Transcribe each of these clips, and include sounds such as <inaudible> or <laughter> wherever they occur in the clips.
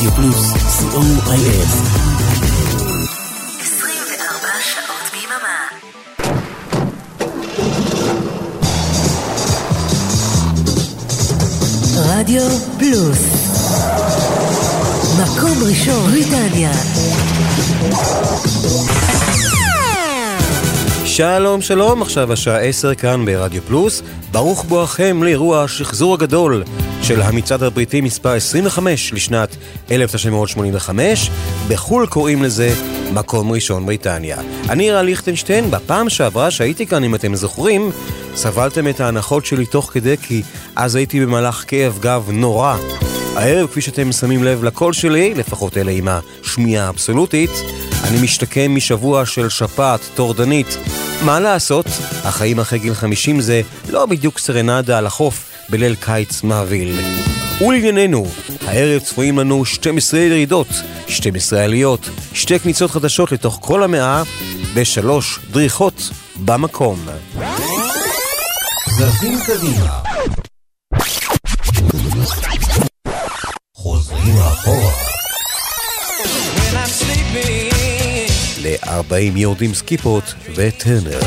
רדיו פלוס, co.il. 24 שעות ביממה. רדיו פלוס מקום ראשון בריטניה שלום שלום, עכשיו השעה 10 כאן ברדיו פלוס. ברוך בואכם לאירוע השחזור הגדול של המצעד הבריטי מספר 25 לשנת 1985. בחו"ל קוראים לזה מקום ראשון בריטניה. אני רע ליכטנשטיין, בפעם שעברה שהייתי כאן, אם אתם זוכרים, סבלתם את ההנחות שלי תוך כדי כי אז הייתי במהלך כאב גב נורא. הערב, כפי שאתם שמים לב לקול שלי, לפחות אלה עם השמיעה האבסולוטית, אני משתקם משבוע של שפעת טורדנית. מה לעשות, החיים אחרי גיל 50 זה לא בדיוק סרנדה על החוף בליל קיץ מעביל. ולענייננו, הערב צפויים לנו 12 ירידות, 12 עליות, שתי כניסות חדשות לתוך כל המאה, ושלוש דריכות במקום. זזים קדימה. חוזרים אחורה. ל-40 יורדים סקיפות וטרנר.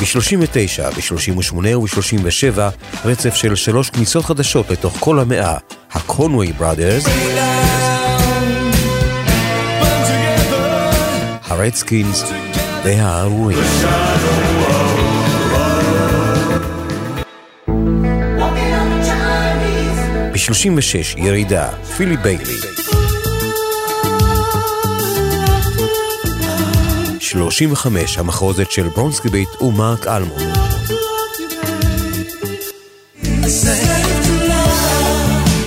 ב-39, ב-38 וב-37 רצף של שלוש כניסות חדשות לתוך כל המאה, הקונווי בראדרס, הרדסקינס והארורים. ב-36 ירידה, פילי ביילי. 35 המחרוזת של ברונסקי ביט ומרק אלמון.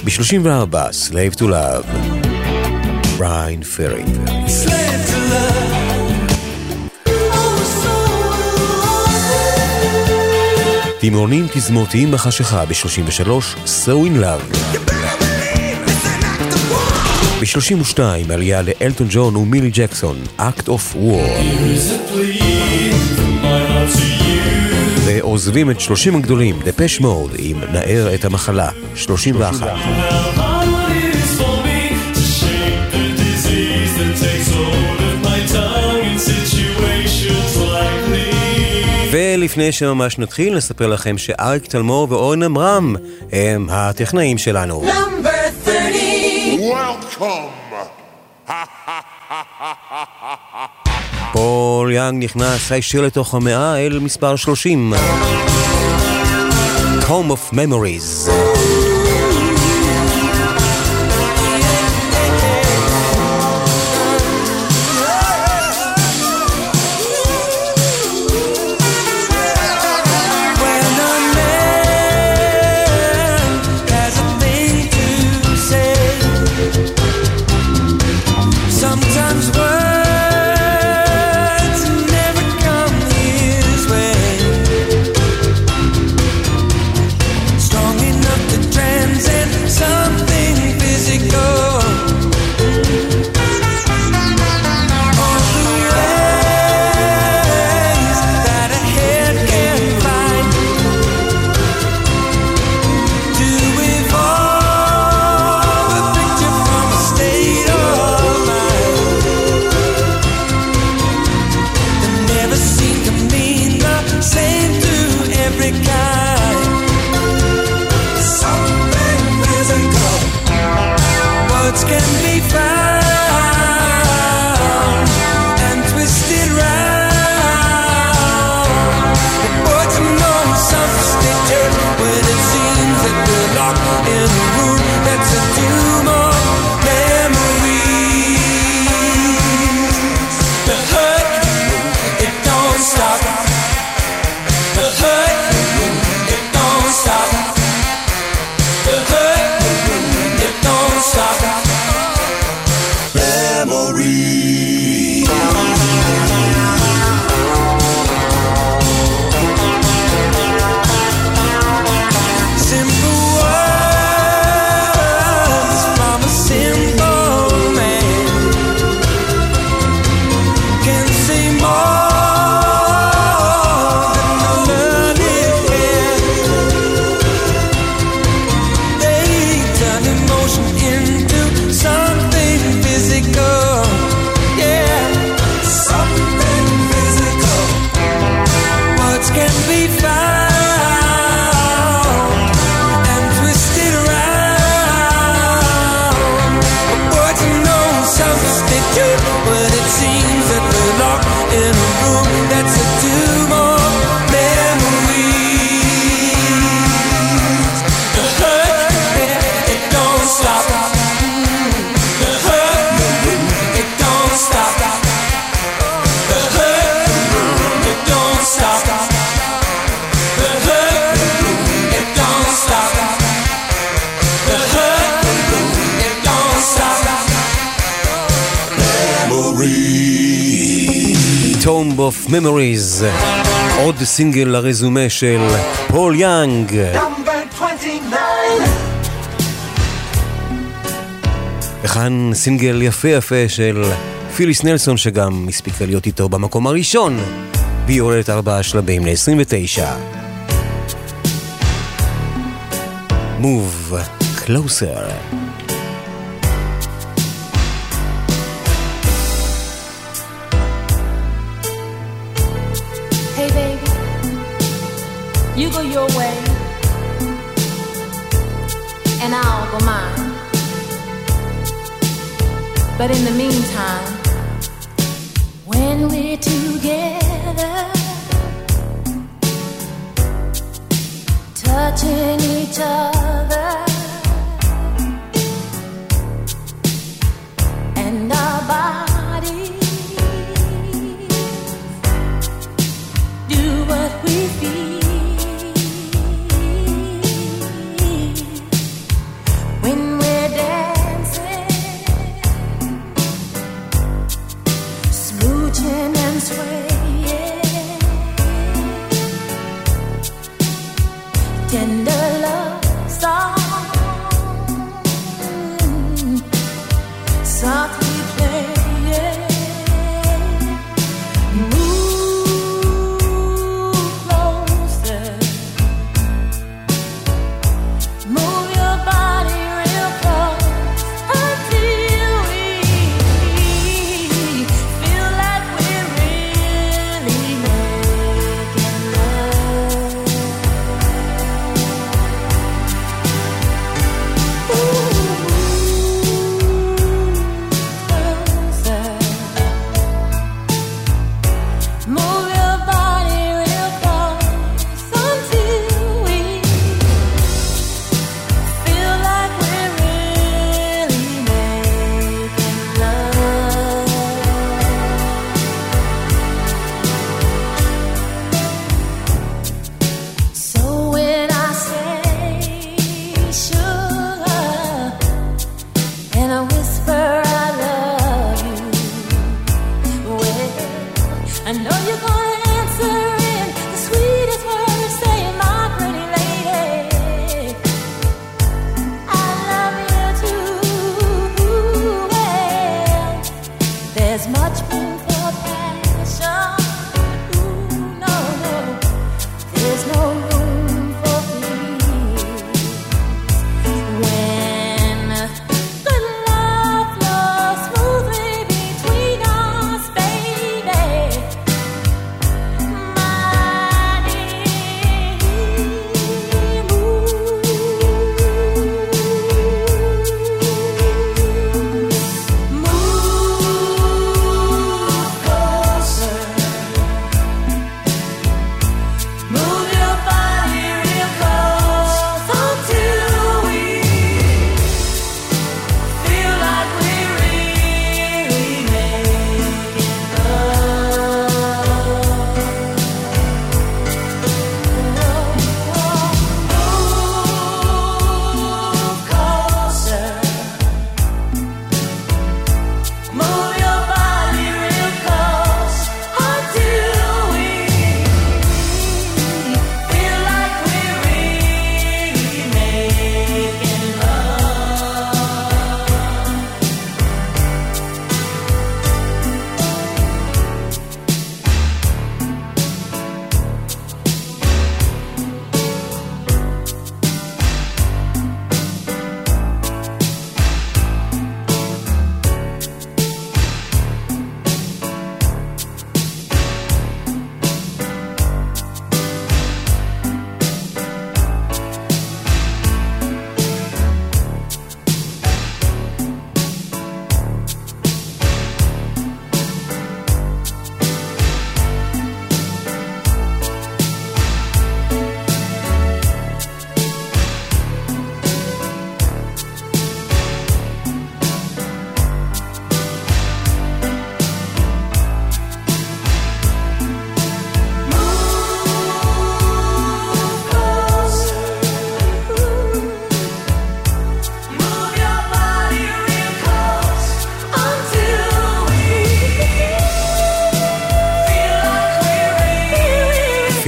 ב-34 Slave to Love, בריין פרי. תימונים תזמורתיים בחשיכה ב-33 So in Love. ב-32 עלייה לאלטון ג'ון ומילי ג'קסון, Act of War. ועוזבים את 30 הגדולים, דפש מוד, עם נער את המחלה, 31. ולפני שממש נתחיל, נספר לכם שאריק תלמור ואורן עמרם הם הטכנאים שלנו. <laughs> פול יאנג נכנס הישיר לתוך המאה אל מספר 30. Home of Memories. סינגל לרזומה של פול יאנג. וכאן סינגל יפה יפה של פיליס נלסון, שגם הספיקה להיות איתו במקום הראשון, והיא עולה את ארבעה שלבים ל-29. Move closer.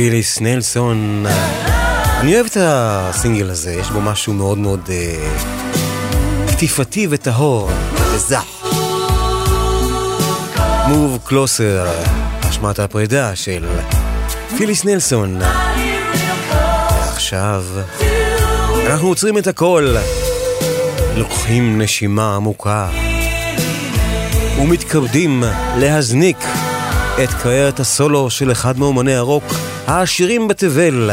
פיליס נלסון. אני אוהב את הסינגל הזה, יש בו משהו מאוד מאוד אה, קטיפתי וטהור וזך. מוב קלוסר, אשמת הפרידה של פיליס נלסון. עכשיו אנחנו עוצרים את הכל, לוקחים נשימה עמוקה ומתכבדים להזניק את קריירת הסולו של אחד מאומני הרוק. העשירים בתבל.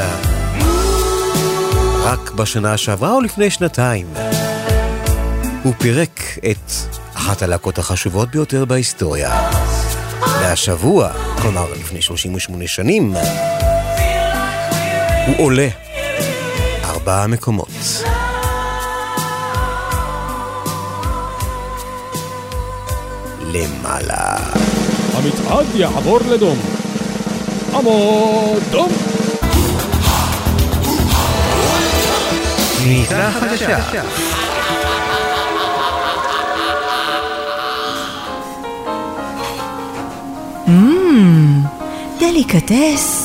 רק בשנה שעברה או לפני שנתיים. הוא פירק את אחת הלהקות החשובות ביותר בהיסטוריה. והשבוע, כלומר לפני 38 שנים, הוא עולה ארבעה מקומות. למעלה. המצעד יעבור לדום. המועדון! גניזה חדשה. דליקטס.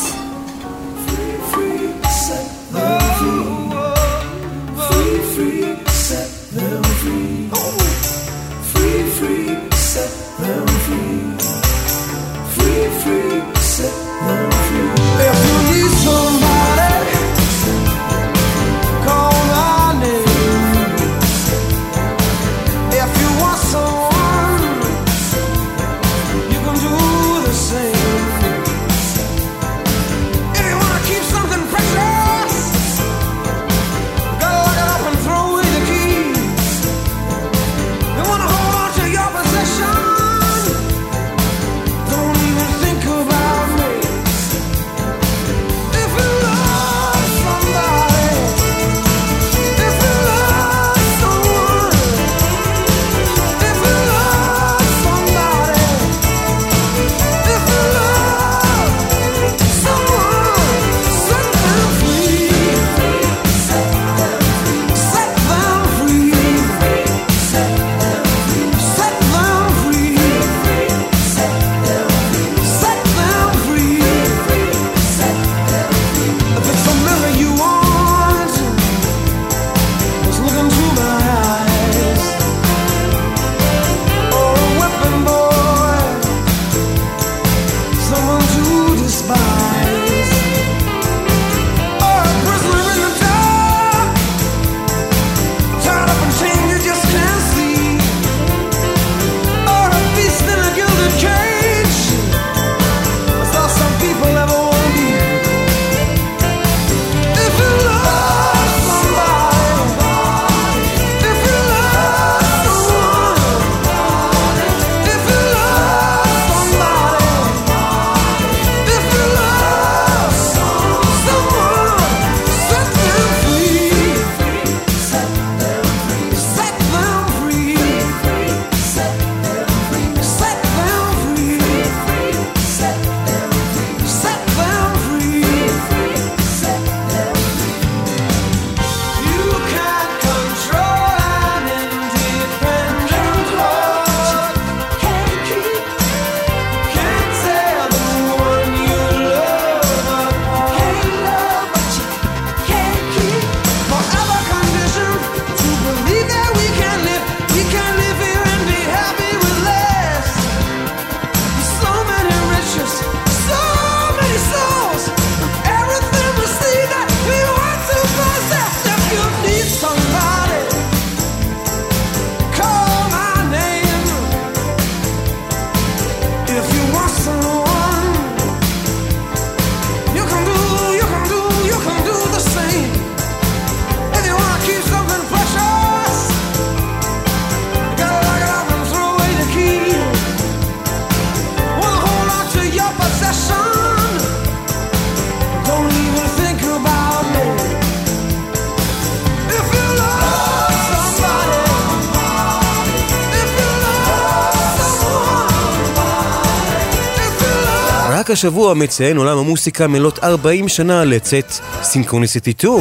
השבוע מציין עולם המוסיקה מלאת 40 שנה לצאת Synchronicity 2,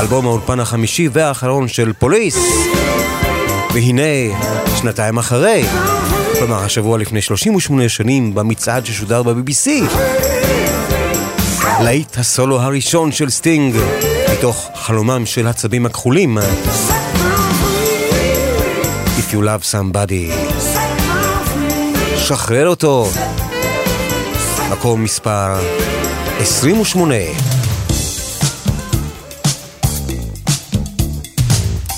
אלבום האולפן החמישי והאחרון של פוליס. והנה, שנתיים אחרי, כלומר השבוע לפני 38 שנים במצעד ששודר ב-BBC, להיט הסולו הראשון של סטינג, מתוך חלומם של הצבים הכחולים, If you love somebody. שחרר אותו. מקום מספר 28.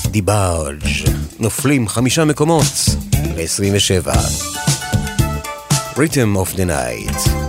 דיבארג' נופלים חמישה מקומות ל-27. Rhythm of the Night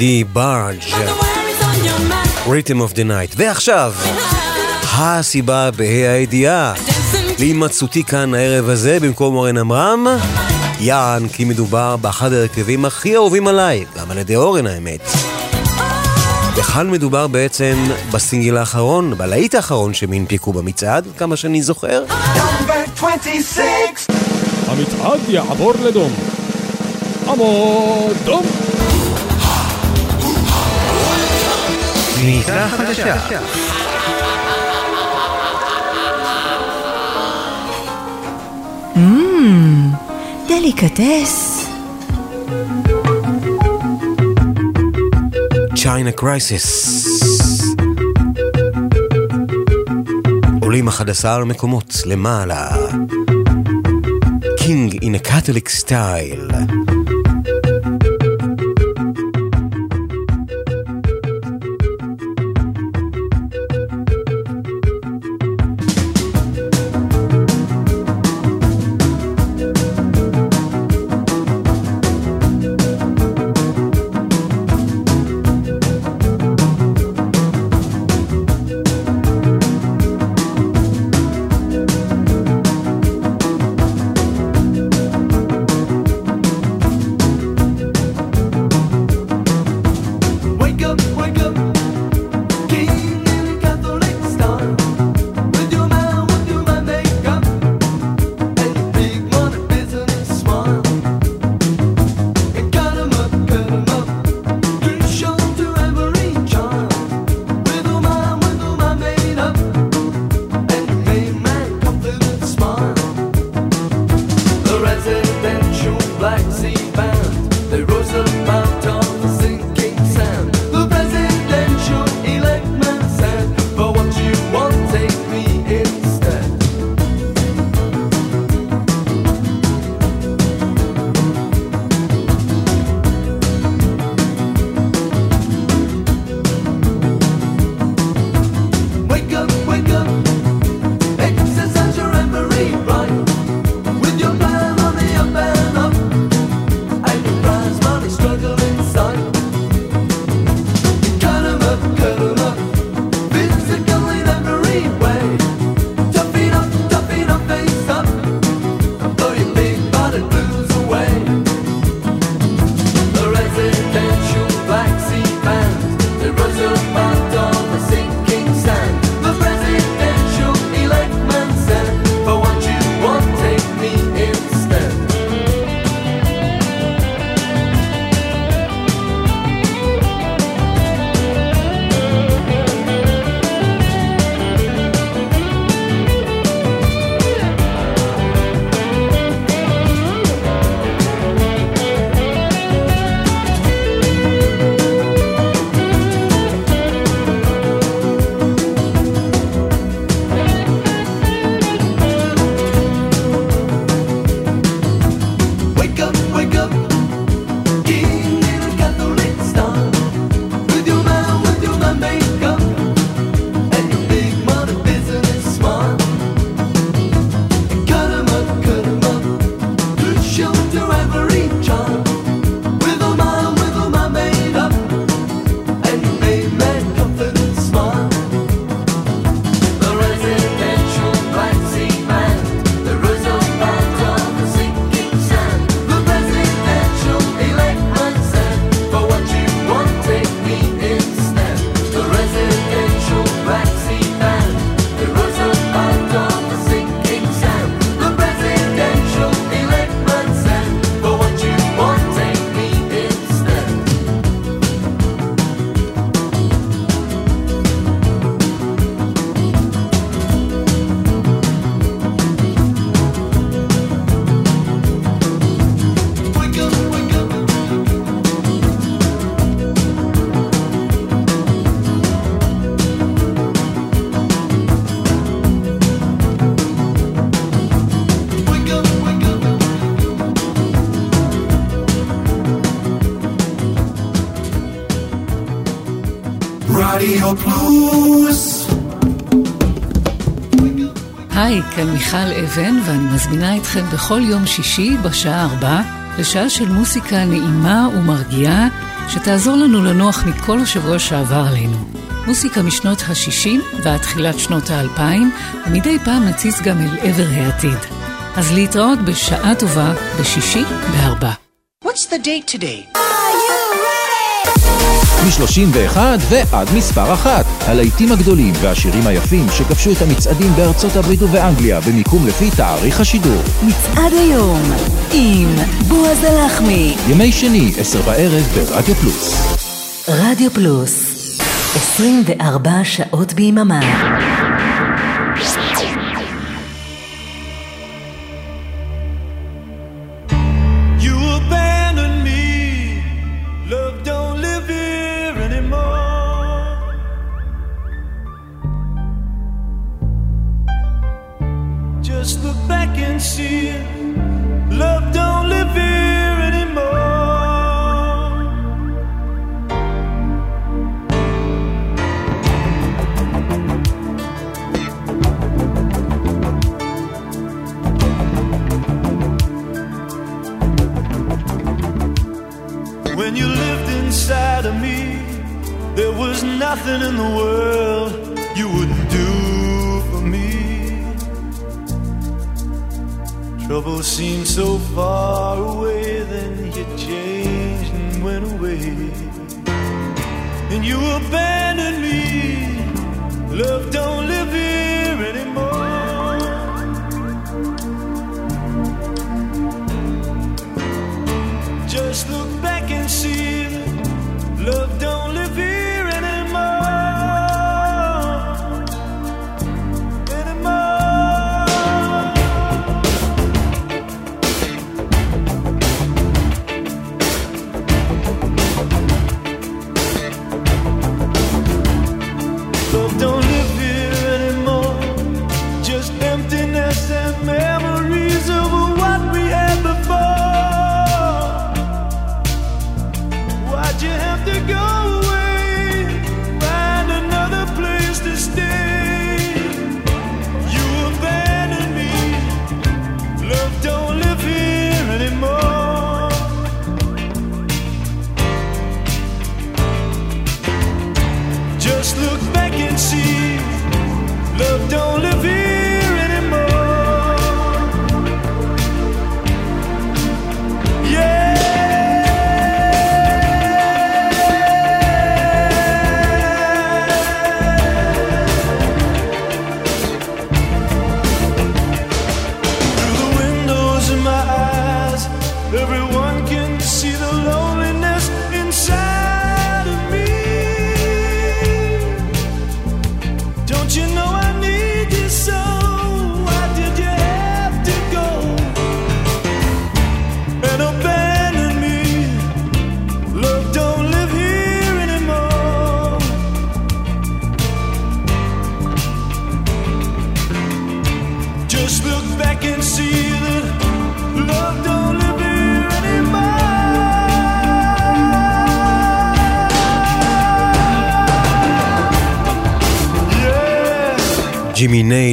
DeBarge Rhythm of the Night ועכשיו, הסיבה בה"א הידיעה להימצאותי כאן הערב הזה במקום אורן עמרם, יען כי מדובר באחד ההרכבים הכי אהובים עליי, גם על ידי אורן האמת. וכאן מדובר בעצם בסינגל האחרון, בלהיט האחרון שהם הנפיקו במצעד, כמה שאני זוכר. המצעד יעבור לדום. עמוד דום! מיטה חדשה אממ, דליקטס. צ'יינה קרייסיס. עולים 11 מקומות למעלה. קינג אין a Catholic style פלוס. היי, כאן מיכל אבן, ואני מזמינה אתכם בכל יום שישי בשעה ארבע לשעה של מוסיקה נעימה ומרגיעה, שתעזור לנו לנוח מכל השבוע שעבר עלינו. מוסיקה משנות ה-60 ועד תחילת שנות ה-2000, ומדי פעם נציץ גם אל עבר העתיד. אז להתראות בשעה טובה בשישי בארבע. What's the date today? מ-31 ועד מספר אחת. הלהיטים הגדולים והשירים היפים שכבשו את המצעדים בארצות הברית ובאנגליה במיקום לפי תאריך השידור. מצעד היום עם בועז הלחמי. ימי שני, עשר בערב ברדיו פלוס. רדיו פלוס 24 שעות ביממה. Look back and see.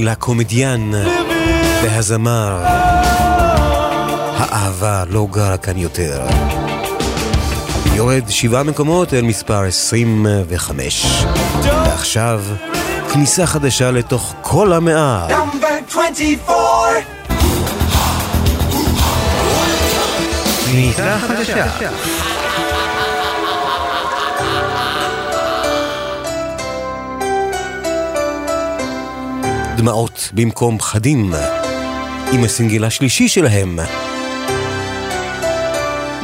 הקומדיאן והזמר. האהבה לא גרה כאן יותר. יורד שבעה מקומות אל מספר 25. ועכשיו, כניסה חדשה לתוך כל המאה. Number 24. כניסה חדשה. דמעות במקום פחדים, עם הסינגל השלישי שלהם,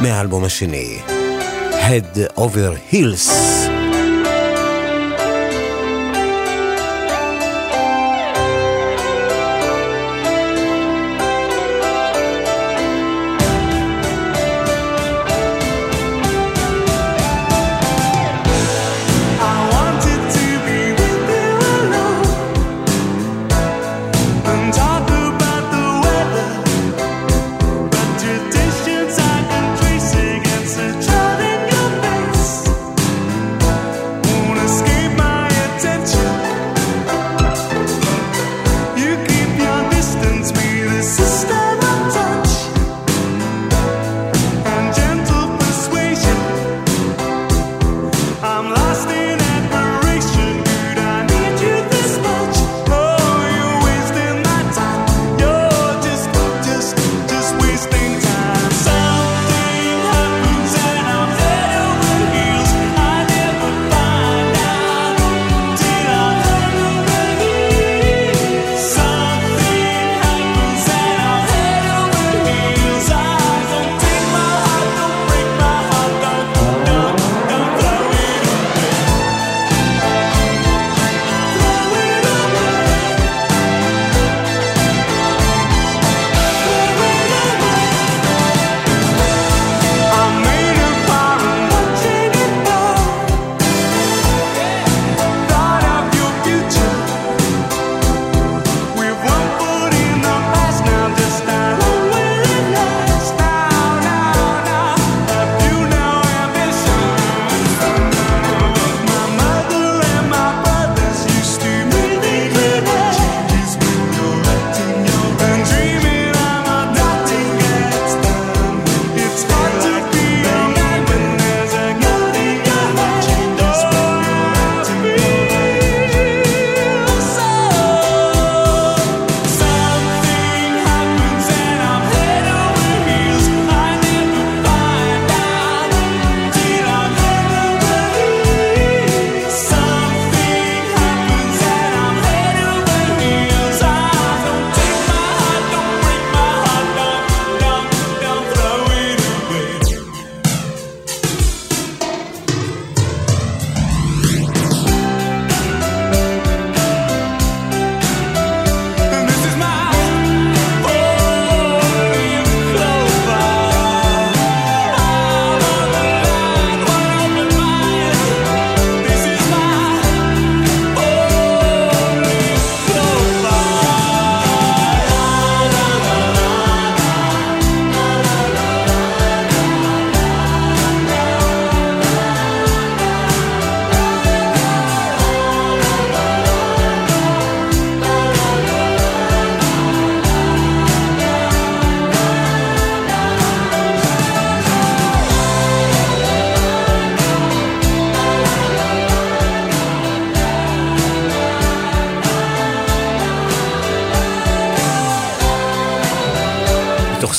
מהאלבום השני, Head Over Heels.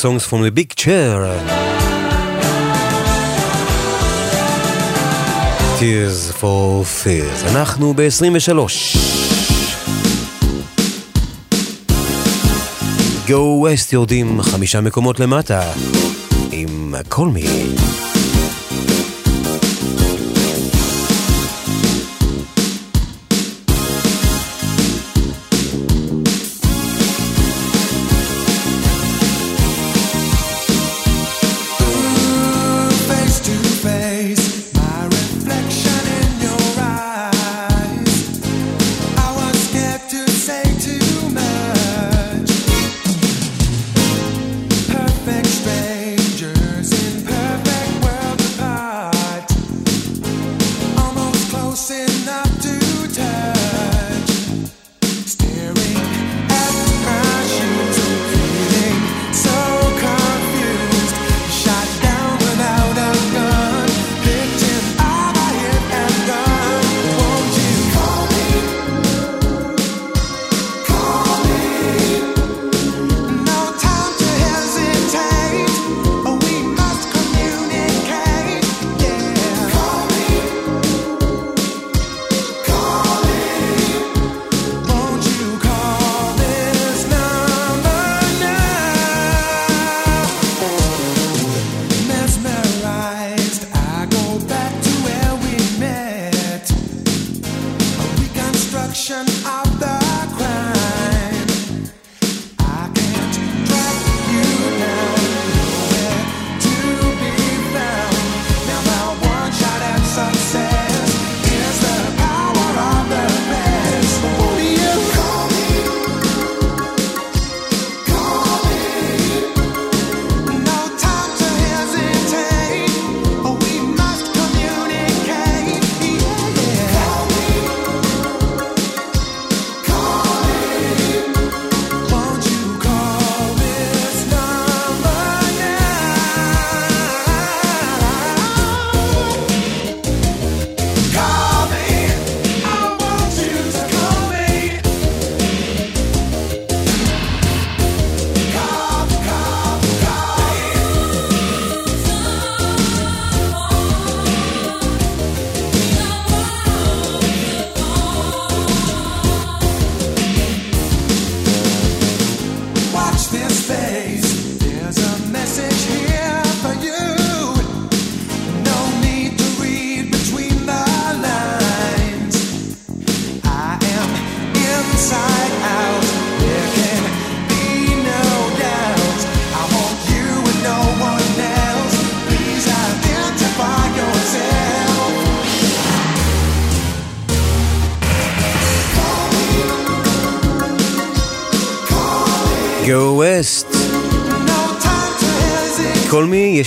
Songs from the Big Chair. Tears for Fears. אנחנו ב-23. Go West יורדים חמישה מקומות למטה עם Call Me.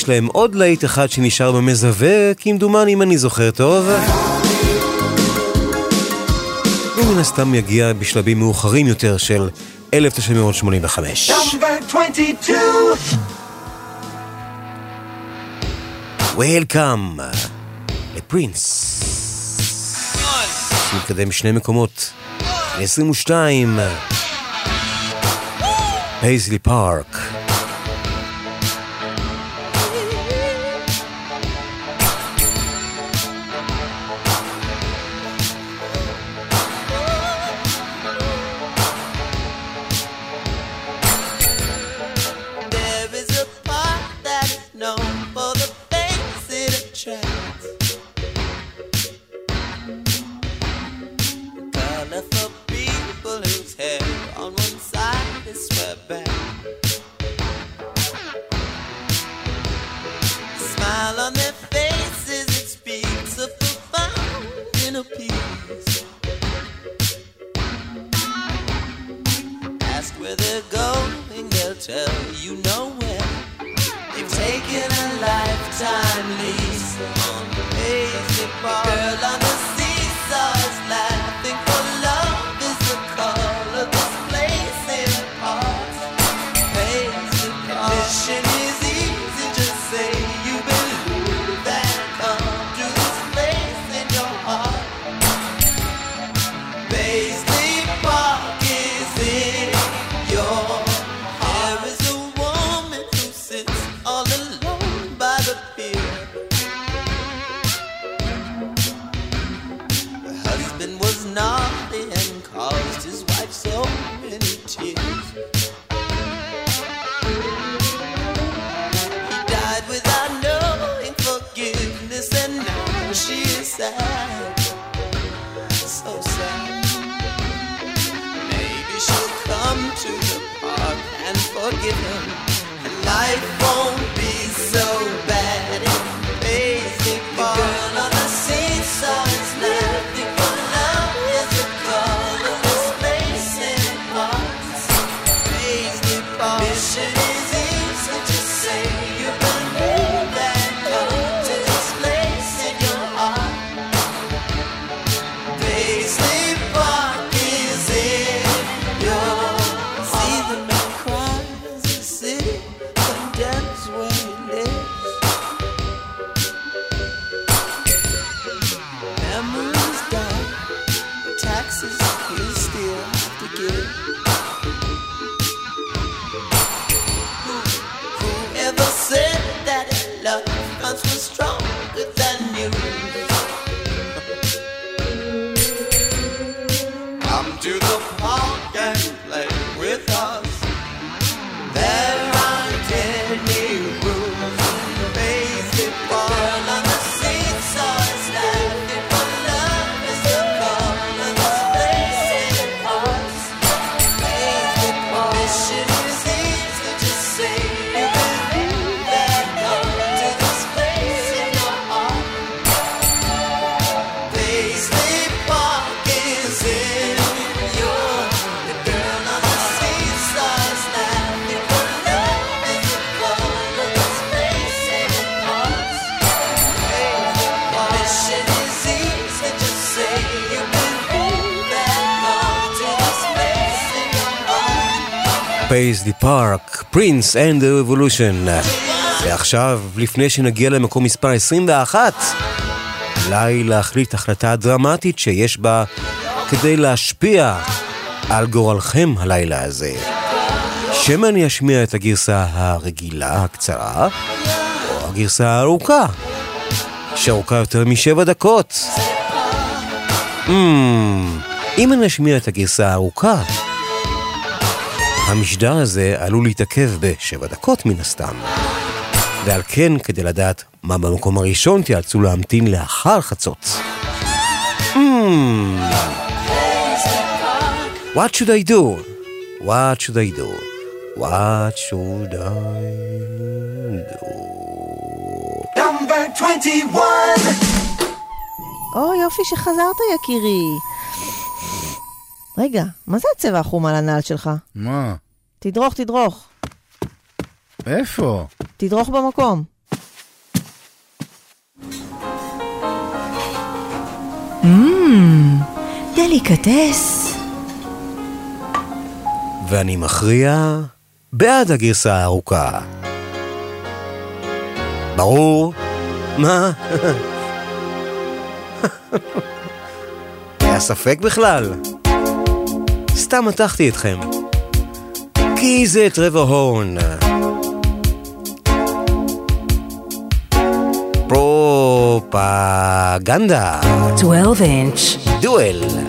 להם עוד להיט אחד שנשאר במזווה, כמדומני אם אני זוכר טוב. הוא מן הסתם יגיע בשלבים מאוחרים יותר של 1985. Welcome לפרינס. מתקדם שני מקומות. 22. פייזלי פארק. Heart. Paisley Park, Prince and the Revolution. ועכשיו, לפני שנגיע למקום מספר 21, אולי להחליט החלטה דרמטית שיש בה כדי להשפיע על גורלכם הלילה הזה. שמא אני אשמיע את הגרסה הרגילה, הקצרה, או הגרסה הארוכה, שארוכה יותר משבע דקות. Mm, אם אני אשמיע את הגרסה הארוכה, המשדר הזה עלול להתעכב בשבע דקות מן הסתם. ועל כן, כדי לדעת מה במקום הראשון, תיאלצו להמתין לאחר חצות. Hmm. What should I do? What should I do? What should I do? Number 21. או, יופי שחזרת, יקירי. רגע, מה זה הצבע החום על הנעל שלך? מה? תדרוך, תדרוך. איפה? תדרוך במקום. דליקטס. ואני מכריע בעד הגרסה הארוכה. ברור? מה? <laughs> היה ספק בכלל? סתם מתחתי אתכם. כי זה טרוור הורן. פרופגנדה. 12 inch. דואל.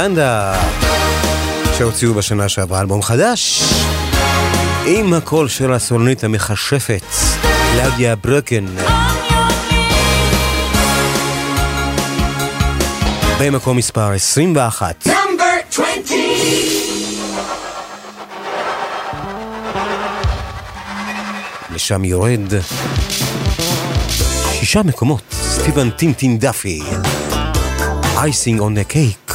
פרופגנדה, שהוציאו בשנה שעברה אלבום חדש, עם הקול של הסולנית המכשפת, לאדיה ברקן. במקום מספר 21. לשם יורד שישה מקומות, סטיבן טינטין דאפי, אייסינג און דה קייק.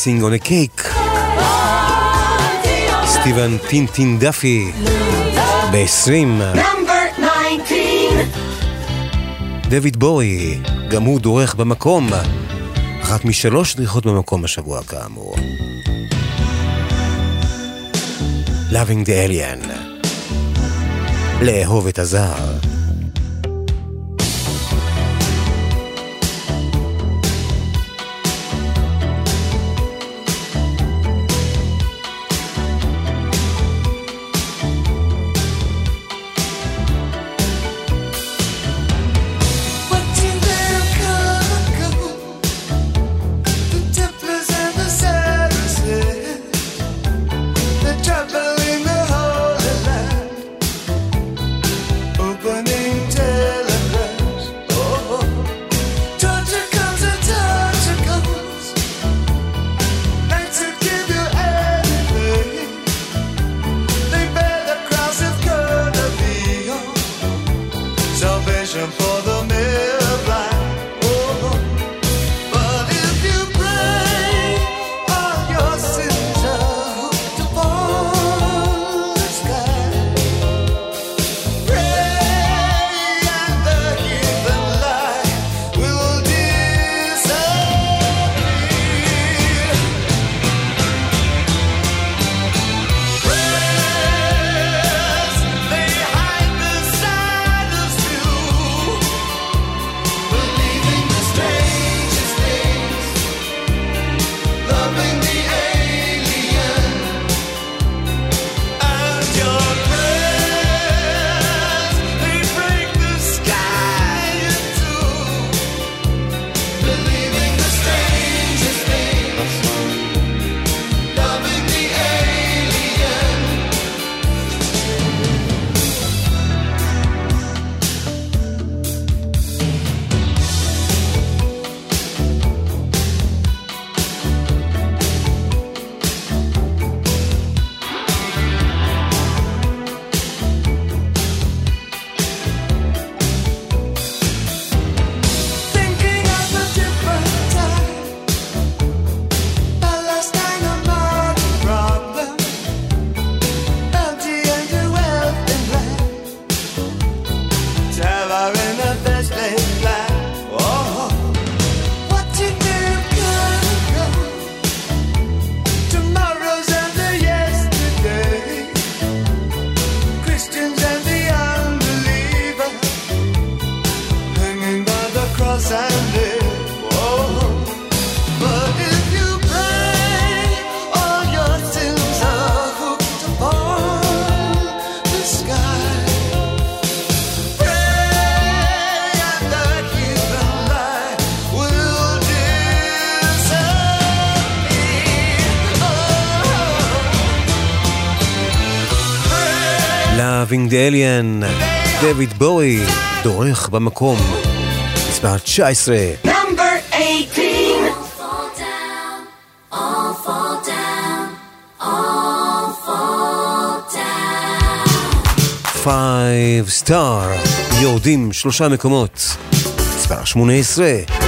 Icing on a Cake. סטיבן טינטין דאפי ב-20. דויד בואי, גם הוא דורך במקום. אחת משלוש דריכות במקום השבוע כאמור. Loving the Alien. לאהוב את הזר. כן, דויד בואי, דורך במקום, מספר 19. Five Star, יורדים שלושה מקומות, מספר 18.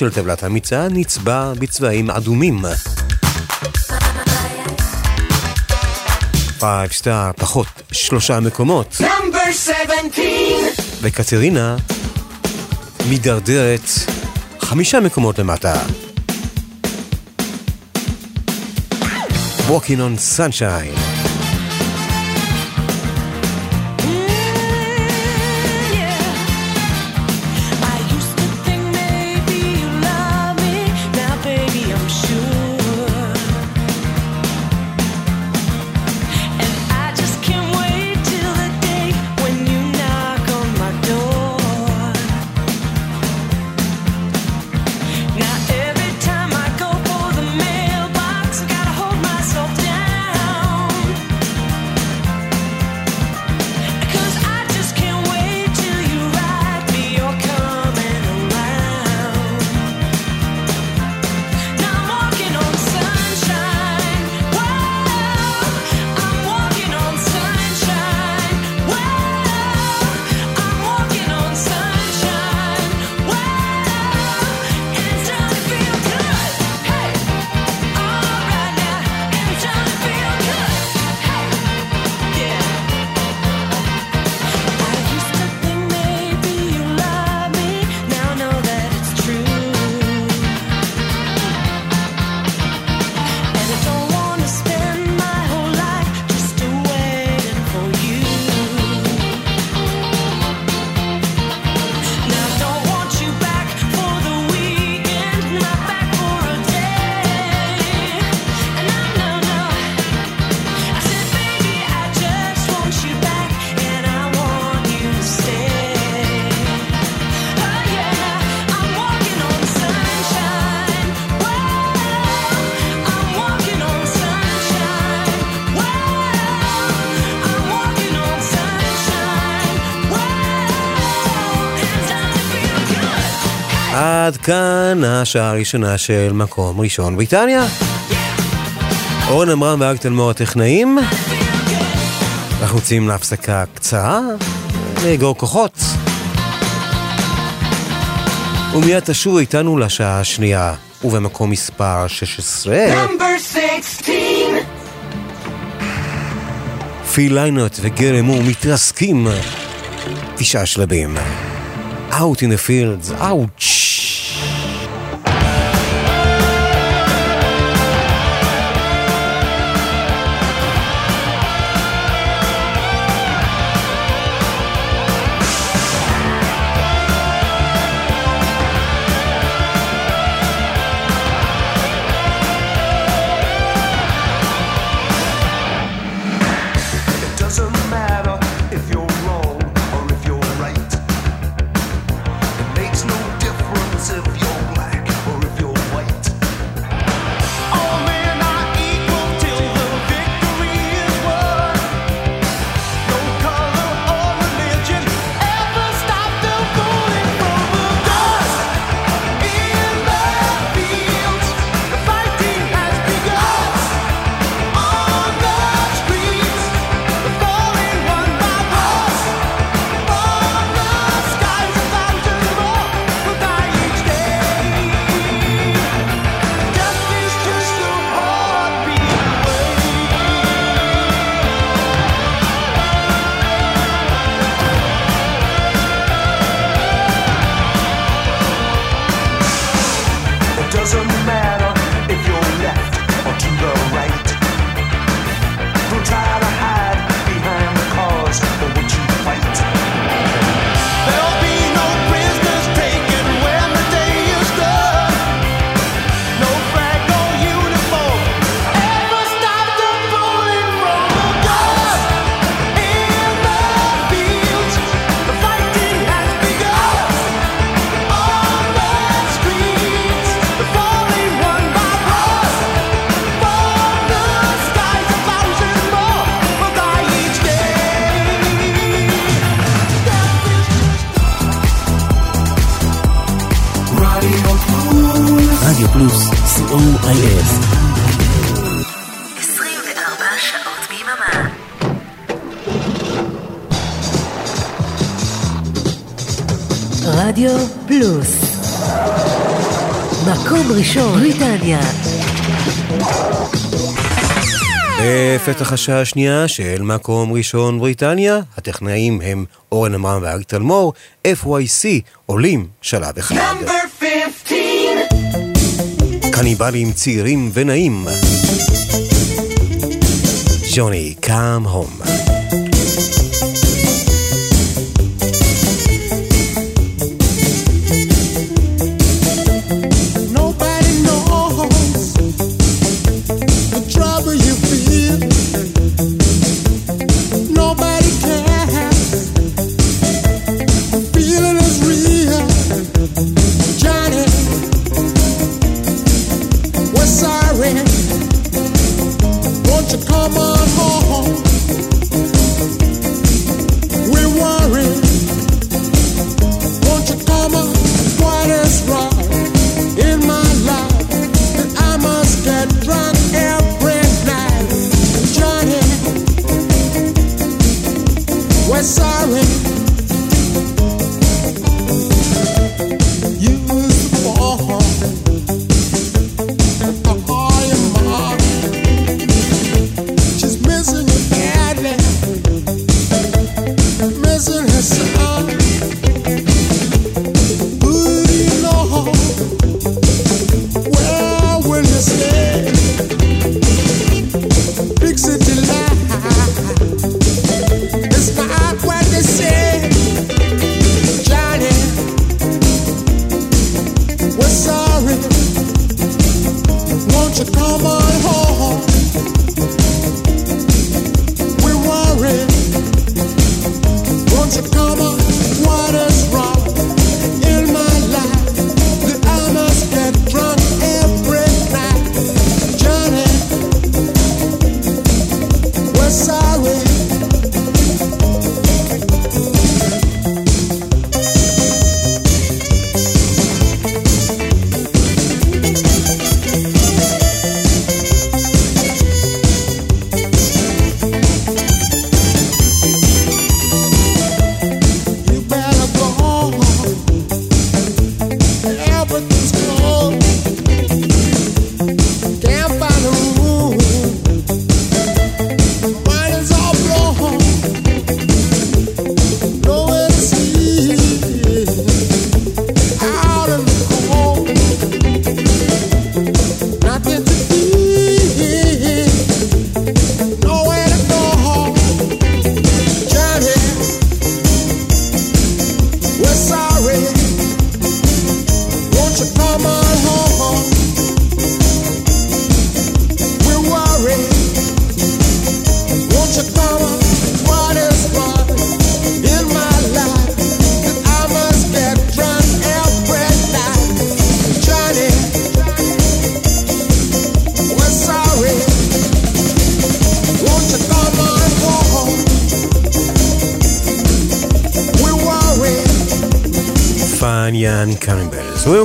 של טבלת המיצה נצבע בצבעים אדומים. 5 סטאר, פחות שלושה מקומות. וקטרינה מידרדרת חמישה מקומות למטה. Walking on Sunshine. עד כאן השעה הראשונה של מקום ראשון בריטניה. Yeah. אורן עמרם ואג תלמור הטכנאים. Yeah. אנחנו יוצאים להפסקה קצרה, לאגור כוחות. ומיד תשוב איתנו לשעה השנייה, ובמקום מספר 16. פיל ליינוט וגרם הוא מתרסקים תשעה שלבים. Out in the fields, out. רדיו פלוס. מקום ראשון, בריטניה. בפתח השעה השנייה של מקום ראשון בריטניה, הטכנאים הם אורן עמרם ואריק תלמור, FYC עולים שלב אחד. קניבלים צעירים ונעים. ג'וני, קאם הום.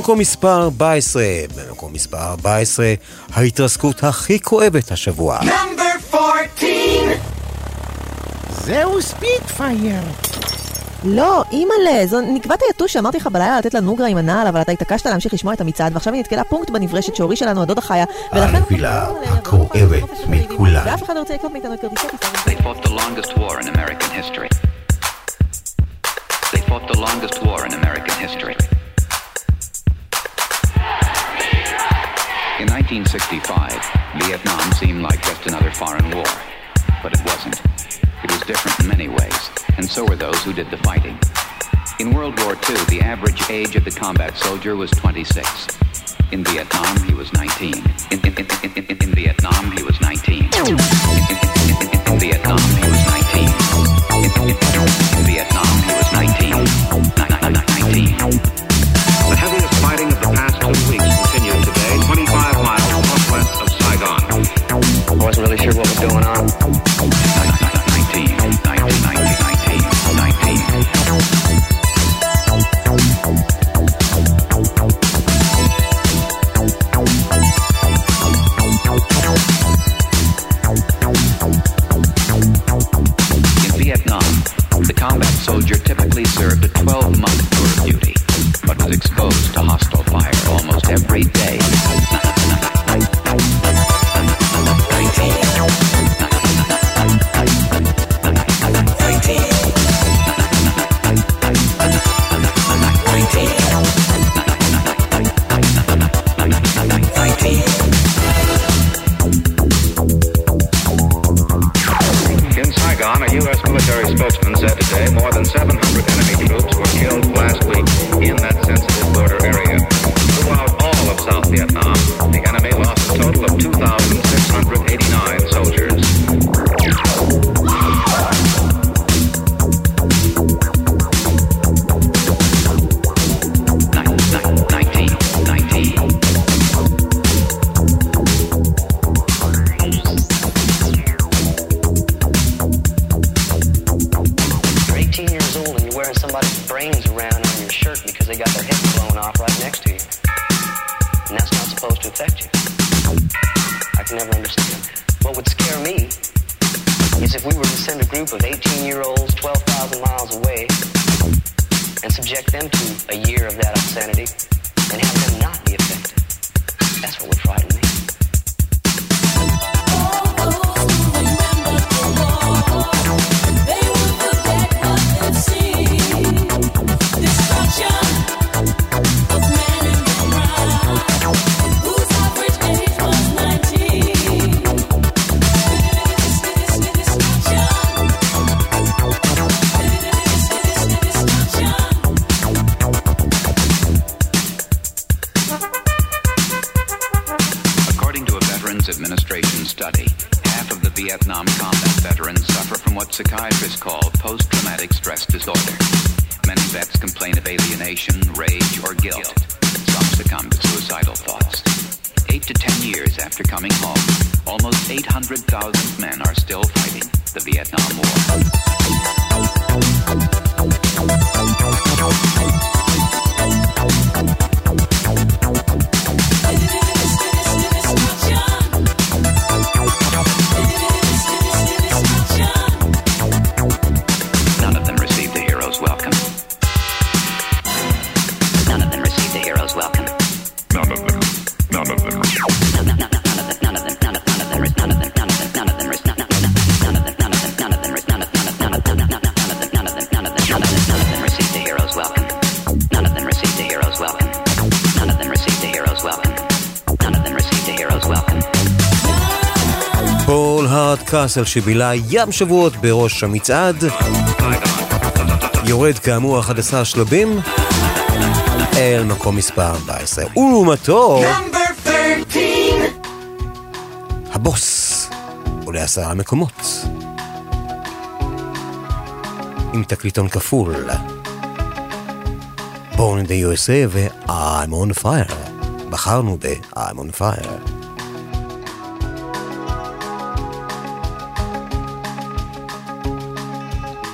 ובמקום מספר 14, במקום מספר 14, ההתרסקות הכי כואבת השבוע. Number 14. זהו ספיטפייר. לא, אימא'לה, זו נקבת היתוש שאמרתי לך בלילה לתת לה נוגרה עם הנעל, אבל אתה התעקשת להמשיך לשמוע את המצעד, ועכשיו היא נתקלה פונקט בנברשת שהורישה לנו הדודה חיה, ולכן... הנפילה הכואבת מכולן. ואף אחד לא רוצה לקנות מאיתנו את כרטיסי טיסה. They fought the longest war in American history. They fought the longest war in American history. In 1965, Vietnam seemed like just another foreign war. But it wasn't. It was different in many ways, and so were those who did the fighting. In World War II, the average age of the combat soldier was 26. In Vietnam, he was 19. In, in, in, in, Vietnam, he was 19. Wasn't really sure what was going on. 19, 19, 19, 19, 19. In Vietnam, the combat soldier typically served a 12-month tour of duty, but was exposed to hostile fire almost every day. <laughs> more than 700 enemy troops were killed last week in that sensitive border area. Throughout all of South Vietnam, the enemy lost a total of 2,689 קאסל שבילה ים שבועות בראש המצעד. יורד כאמור 11 שלבים. אל מקום מספר 14 ולעומתו Number 13. הבוס עולה עשרה מקומות. עם תקליטון כפול. Born in the USA ו-I'm on fire. בחרנו ב-I'm on fire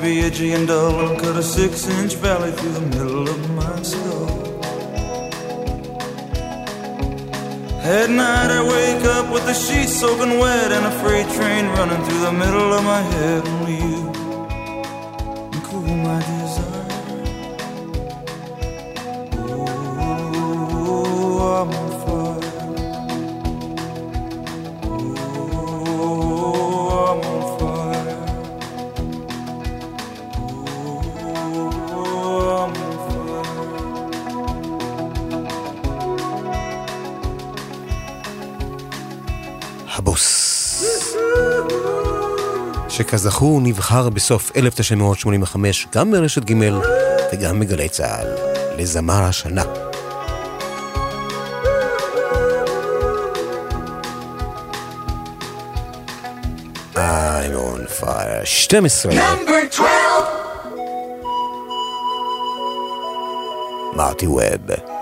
baby, edgy and dull. And cut a six inch valley through the middle of my skull. At night, I wake up with the sheets soaking wet and a freight train running through the middle of my head. שכזכור נבחר בסוף 1985 גם ברשת ג' וגם בגלי צה"ל לזמר השנה. I'm on fire. 12 מרטי ווב.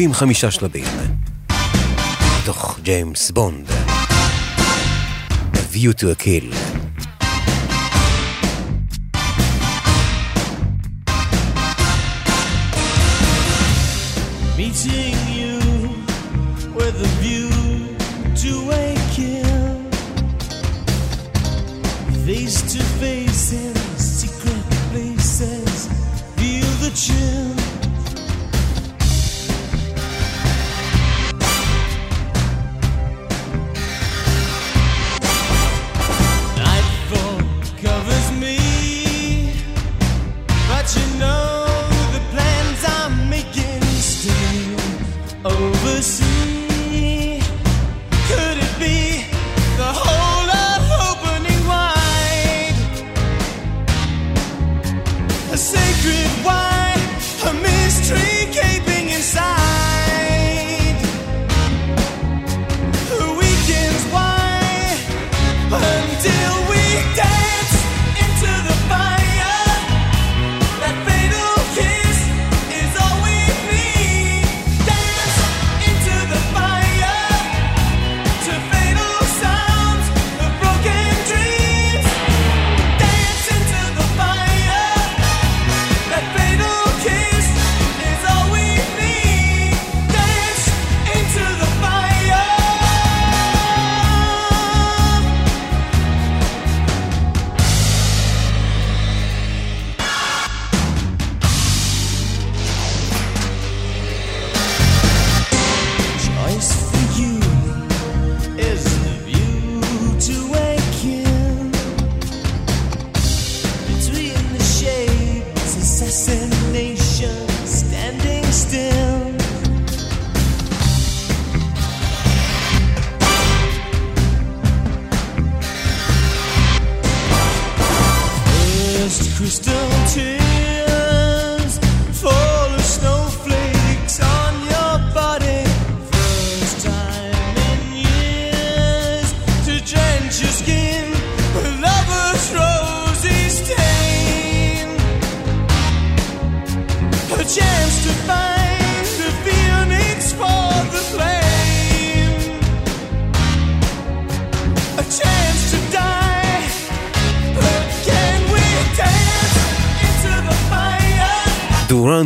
שלדים חמישה שלבים. מתוך ג'יימס בונד. The View to a Kill.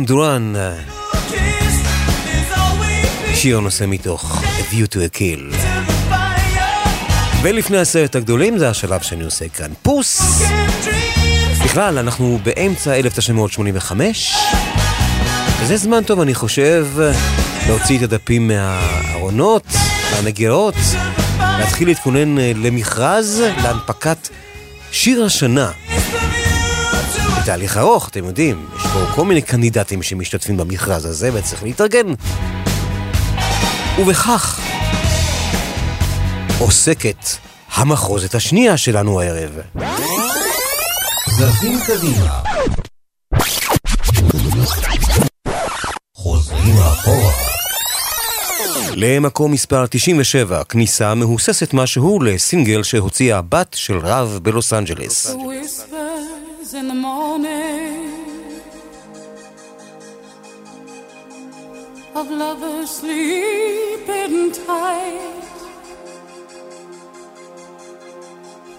דורן. שיר נושא מתוך A View to a Kill. ולפני הסרט הגדולים זה השלב שאני עושה כאן. פוס! בכלל, אנחנו באמצע 1985, וזה זמן טוב, אני חושב, להוציא את הדפים מהארונות, מהמגירות, להתחיל להתכונן אה, למכרז, להנפקת שיר השנה. בתהליך ארוך, אתם יודעים, יש פה כל מיני קנדידטים שמשתתפים במכרז הזה וצריך להתארגן. ובכך עוסקת המחרוזת השנייה שלנו הערב. זזים קדימה. חוזרים אחורה. למקום מספר 97, כניסה מהוססת משהו לסינגל שהוציאה הבת של רב בלוס אנג'לס. In the morning of lovers sleeping tight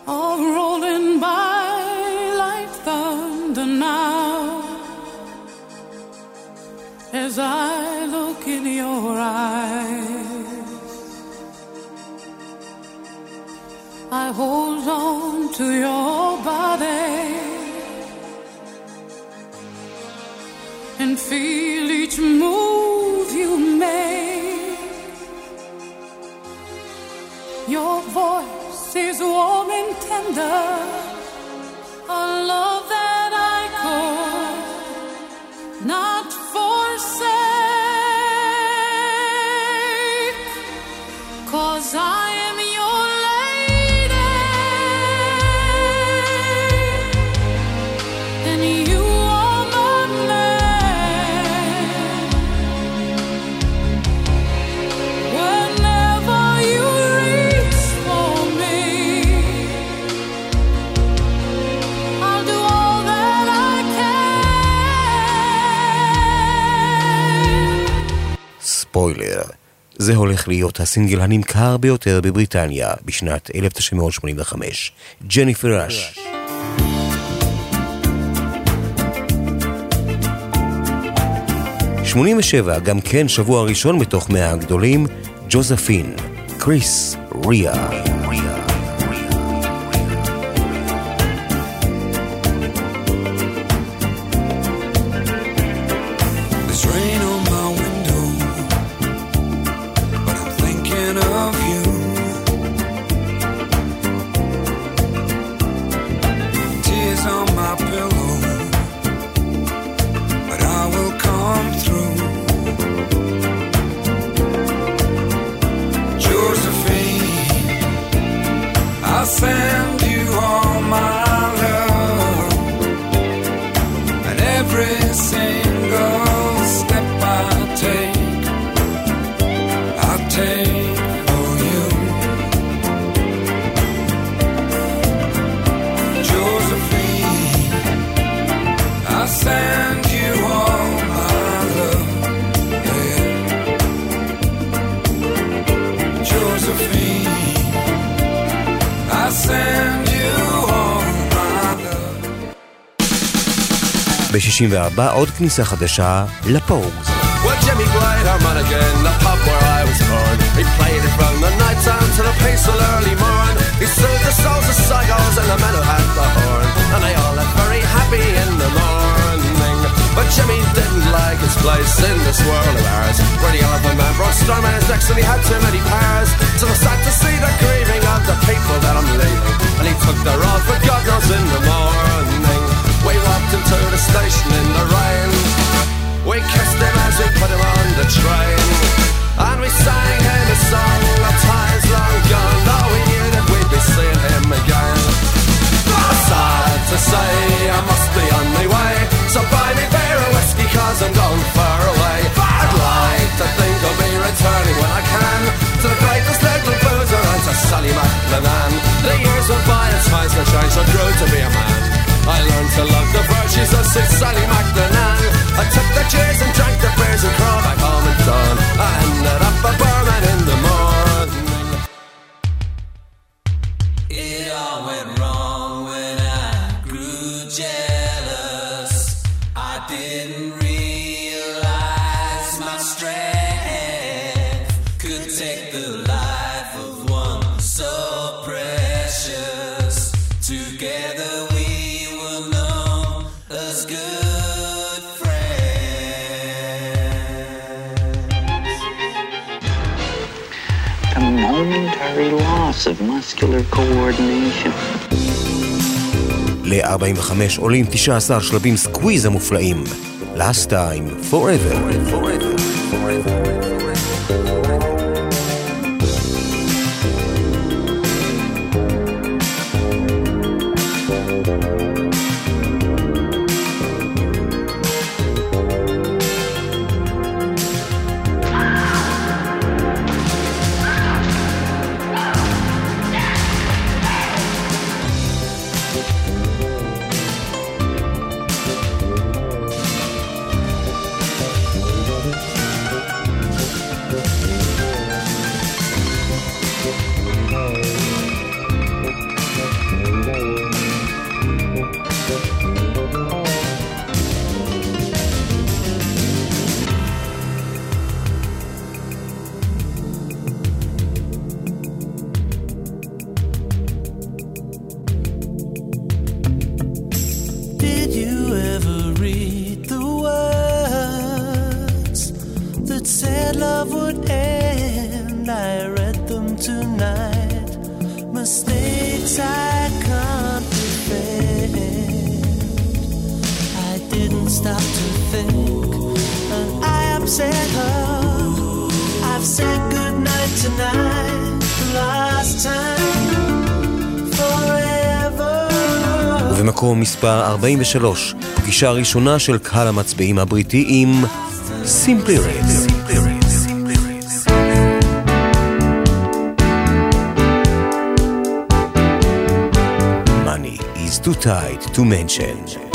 are rolling by like thunder now as I look in your eyes. I hold on to your body and feel each move you make. Your voice is warm and tender, a love that I not ספוילר, זה הולך להיות הסינגל הנמכר ביותר בבריטניה בשנת 1985. ג'ניפר ראש. שמונים ושבע, גם כן שבוע ראשון בתוך מאה הגדולים, ג'וזפין, קריס, ריה. There's come through. ב-64 עוד כניסה חדשה לפוגס. Well, Jimmy Glide, I'm on again, the pub where I was born. He played it from the night time to the peaceful early morn. He soothed the souls of psychos and the men who had the horn. And they all left very happy in the morning. But Jimmy didn't like his place in this world of ours. Where the elephant man brought storm in his necks and he had too many powers. So I sad to see the grieving of the people that I'm leaving. And he took the road for God knows in the morning. Into the station in the rain. We kissed him as we put him on the train. And we sang him a song of times long gone. Though we knew that we'd be seeing him again. Sad to say, I must be on my way. So buy me beer and whiskey, cause I'm going far away. I'd like to think I'll be returning when I can to the greatest little boozer and to Sally McLennan. The years went by and times were changed, I grew to be a man. I learned to love the virtues of Sid Sally McLennan. I took the cheers and drank the days and crawled back home at dawn. I ended up a barman in the morning. Loss of muscular coordination. ל-45 עולים 19 שלבים סקוויז המופלאים. Last time, forever. forever. Did her. I've said goodnight tonight, the last time, forever. ובמקום מספר 43, פגישה ראשונה של קהל המצביעים הבריטי עם סימפלי רד. Money is too tight to mention.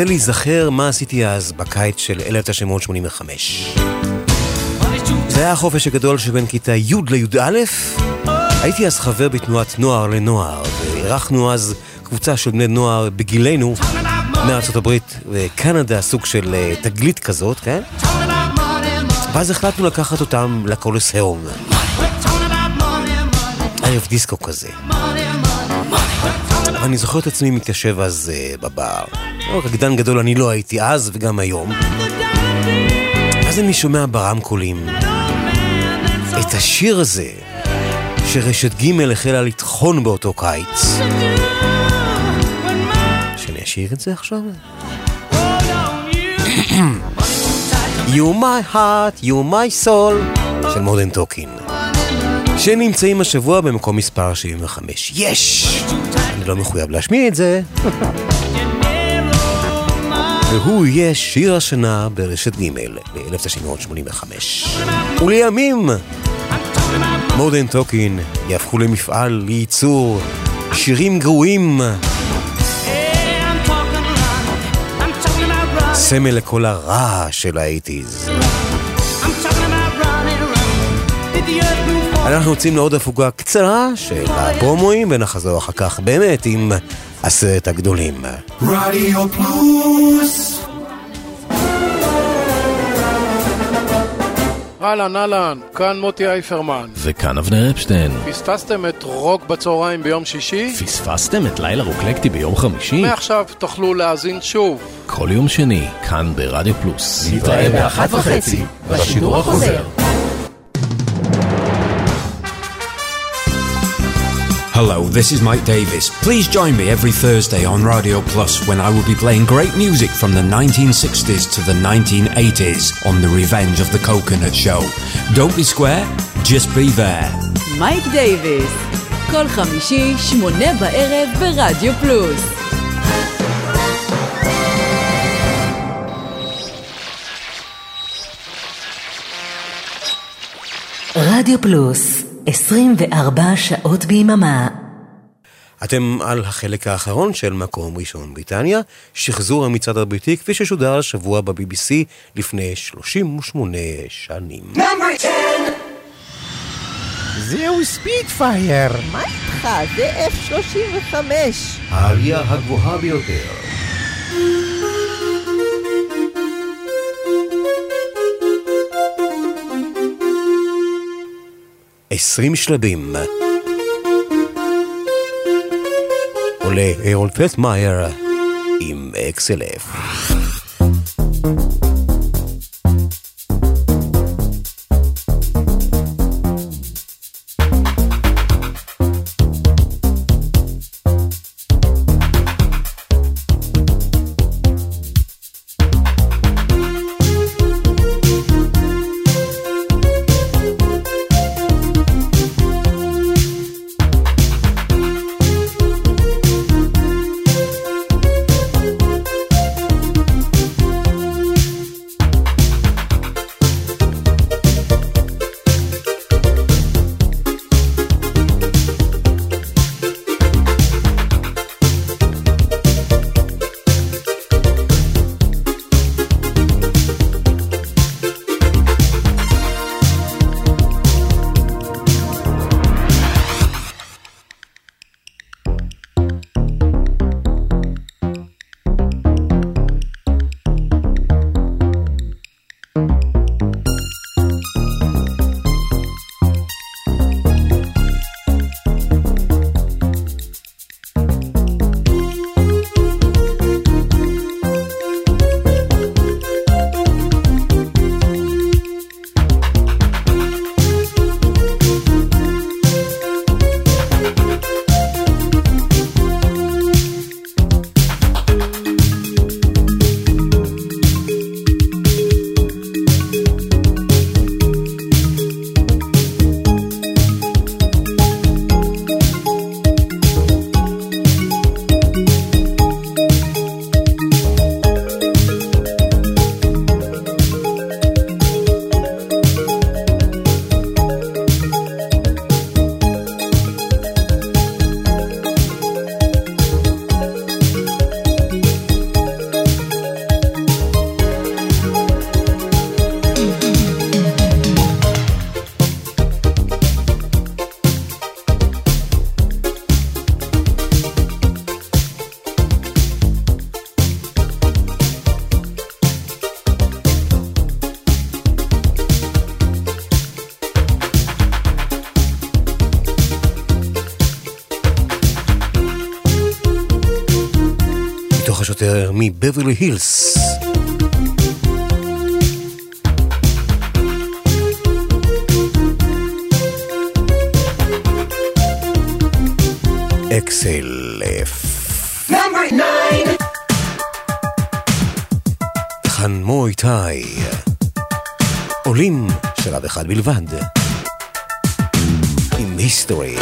מנסה להיזכר מה עשיתי אז, בקיץ של 1985. זה היה החופש הגדול שבין כיתה י' לי"א. הייתי אז חבר בתנועת נוער לנוער, ואירחנו אז קבוצה של בני נוער בגילנו מארצות הברית וקנדה, סוג של אה, תגלית כזאת, כן? ואז החלטנו לקחת אותם לקולוסיאום. ערב דיסקו כזה. אני זוכר את עצמי מתיישב אז אה, בבר. לא, רקדן גדול אני לא הייתי אז וגם היום. אז אני שומע ברמקולים את השיר הזה שרשת ג' החלה לטחון באותו קיץ. שאני אשיר את זה עכשיו? <coughs> You're my heart, you're my soul, של Modern Talking, שנמצאים השבוע במקום מספר 75. יש! אני לא מחויב להשמיע את זה. והוא יהיה שיר השנה ברשת ג' ב-1985. ולימים, Modern Talking יהפכו למפעל לייצור שירים גרועים. סמל לכל הרע של האייטיז. אנחנו יוצאים לעוד הפוגה קצרה של הפרומואים ונחזור אחר כך באמת עם עשרת הגדולים. רדיו פלוס אהלן, אהלן, כאן מוטי אייפרמן. וכאן אבנר אפשטיין. פספסתם את רוק בצהריים ביום שישי? פספסתם את לילה רוקלקטי ביום חמישי? מעכשיו תוכלו להאזין שוב. כל יום שני, כאן ברדיו פלוס. נתראה באחת וחצי, בשידור החוזר. Hello, this is Mike Davis. Please join me every Thursday on Radio Plus when I will be playing great music from the 1960s to the 1980s on The Revenge of the Coconut Show. Don't be square, just be there. מייק דייוויס, כל חמישי, שמונה בערב ברדיו פלוס. רדיו פלוס, 24 שעות ביממה. אתם על החלק האחרון של מקום ראשון בריטניה, שחזור המצעד הבריטי כפי ששודר השבוע ב-BBC לפני 38 שנים. זהו ספיטפייר. מה איתך? זה F-35. העלייה הגבוהה ביותר. עשרים שלבים. עולה אהרול פלטמאייר עם אקסלף. מתוך השוטר מבברלי הילס. Number nine. כאן מו איתי. עולים שלב אחד בלבד. עם היסטורי.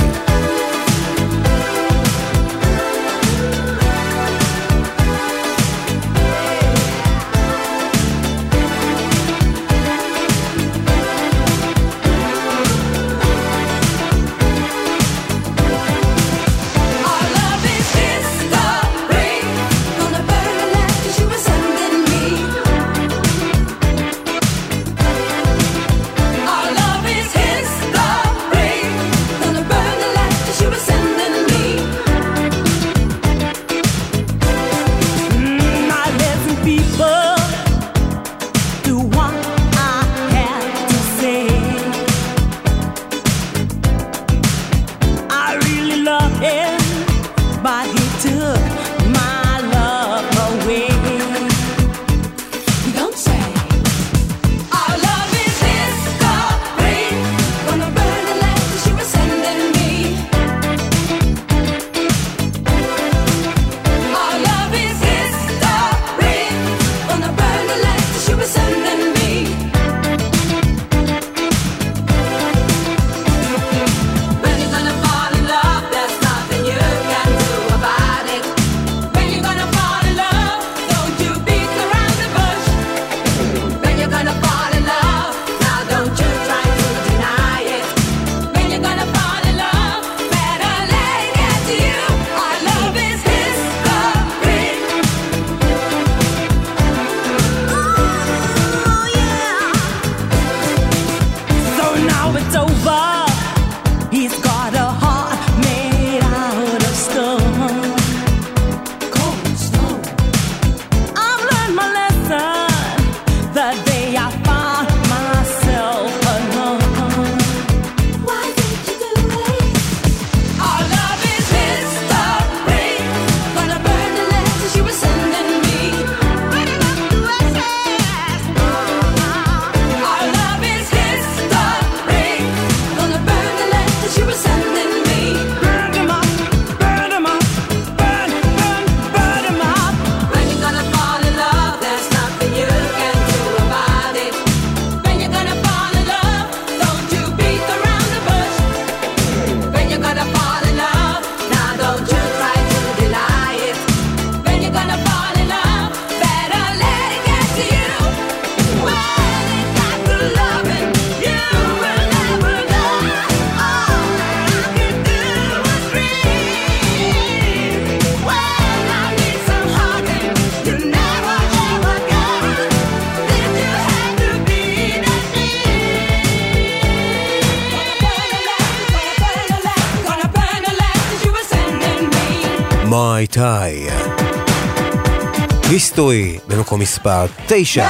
מספר 9.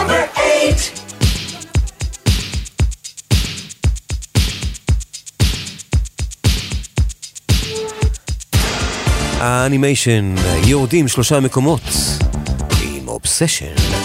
האנימיישן יורדים שלושה מקומות עם אובסשן.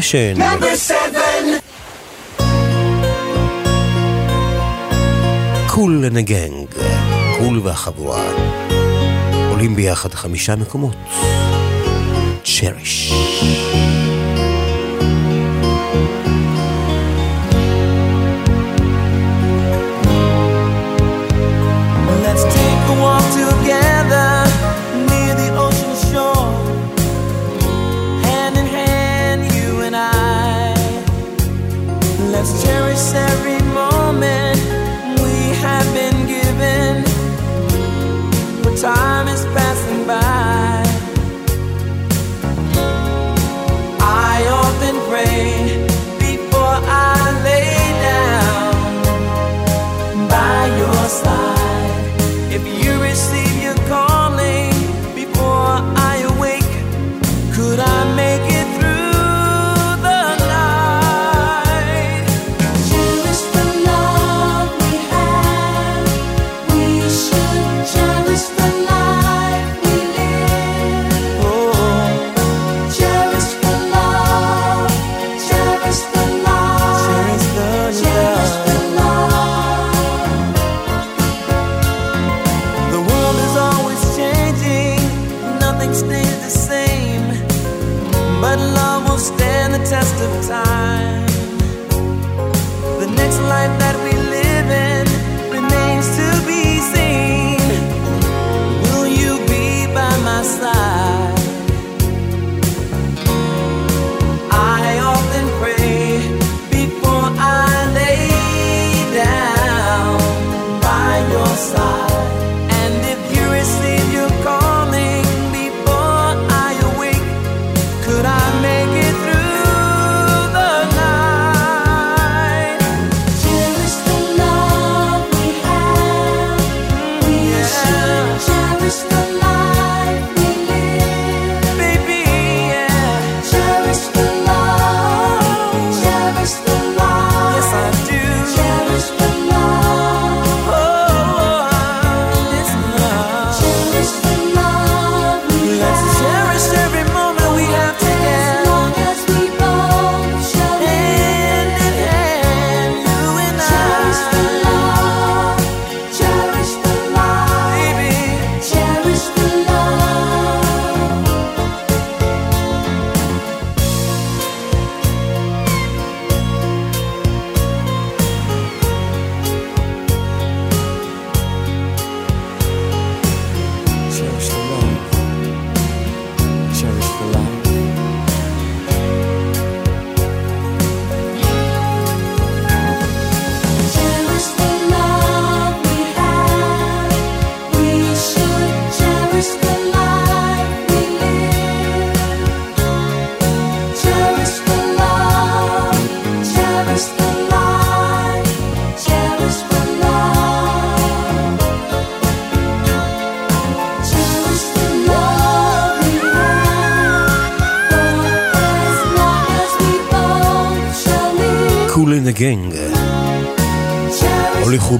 סשן. Kool and the Gang, קול והחבורה, עולים ביחד חמישה מקומות. Cherish.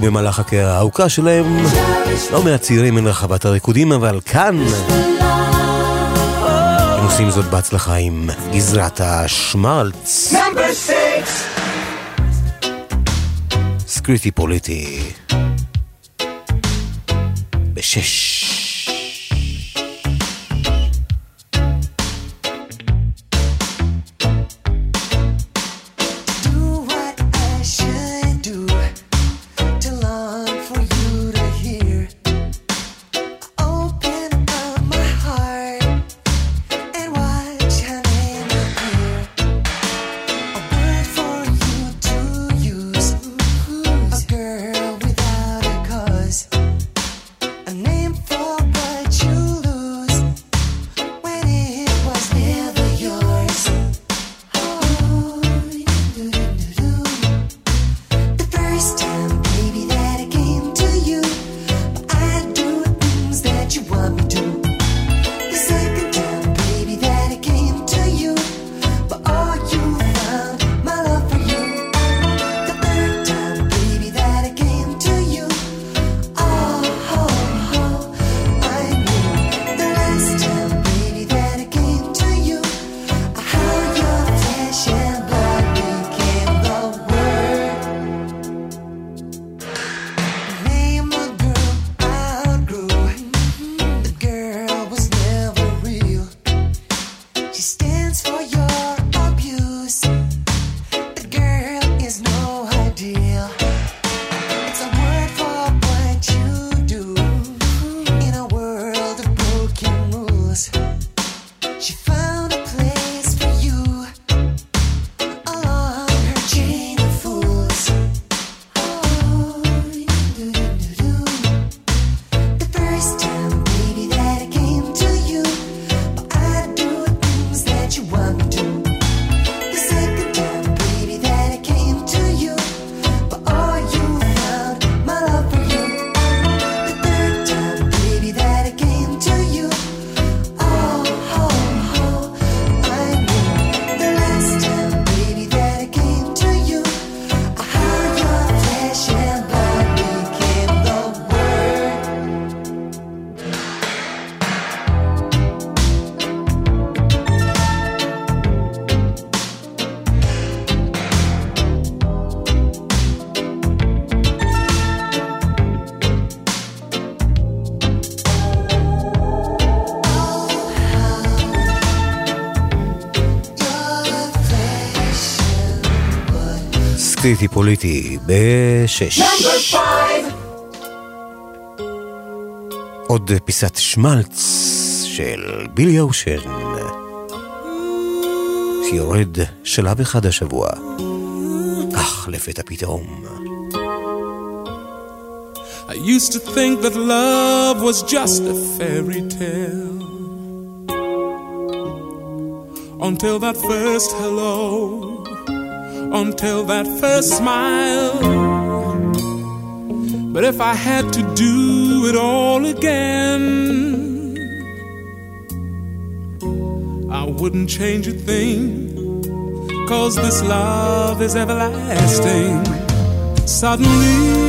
במהלך הקריירה הארוכה שלהם. לא מעט צעירים אין רחבת הריקודים, אבל כאן הם עושים זאת בהצלחה עם גזרת השמלץ. סקריטי פוליטי. בשש. סיטי פוליטי בשש. עוד פיסת שמלץ של בילי אושן, שיורד שלב אחד השבוע. אך לפתע פתאום. I used to think that love was just a fairy tale. Until that first hello until that first smile. But if I had to do it all again, I wouldn't change a thing. Cause this love is everlasting. Suddenly,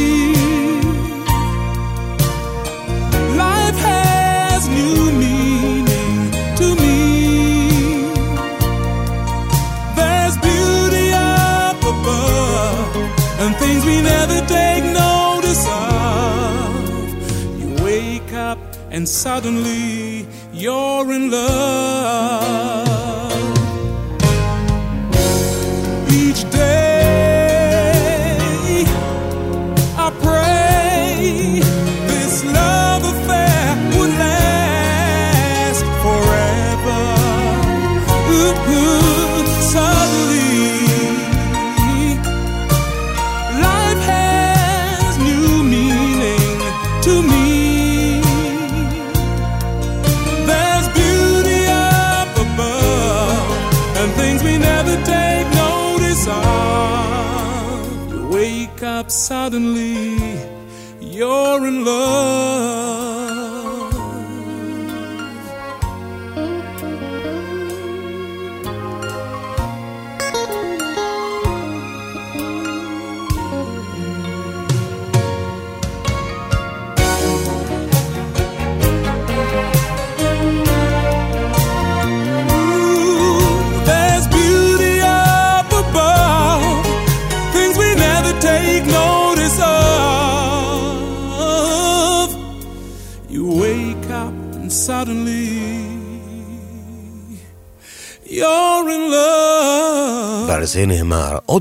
and suddenly you're in love.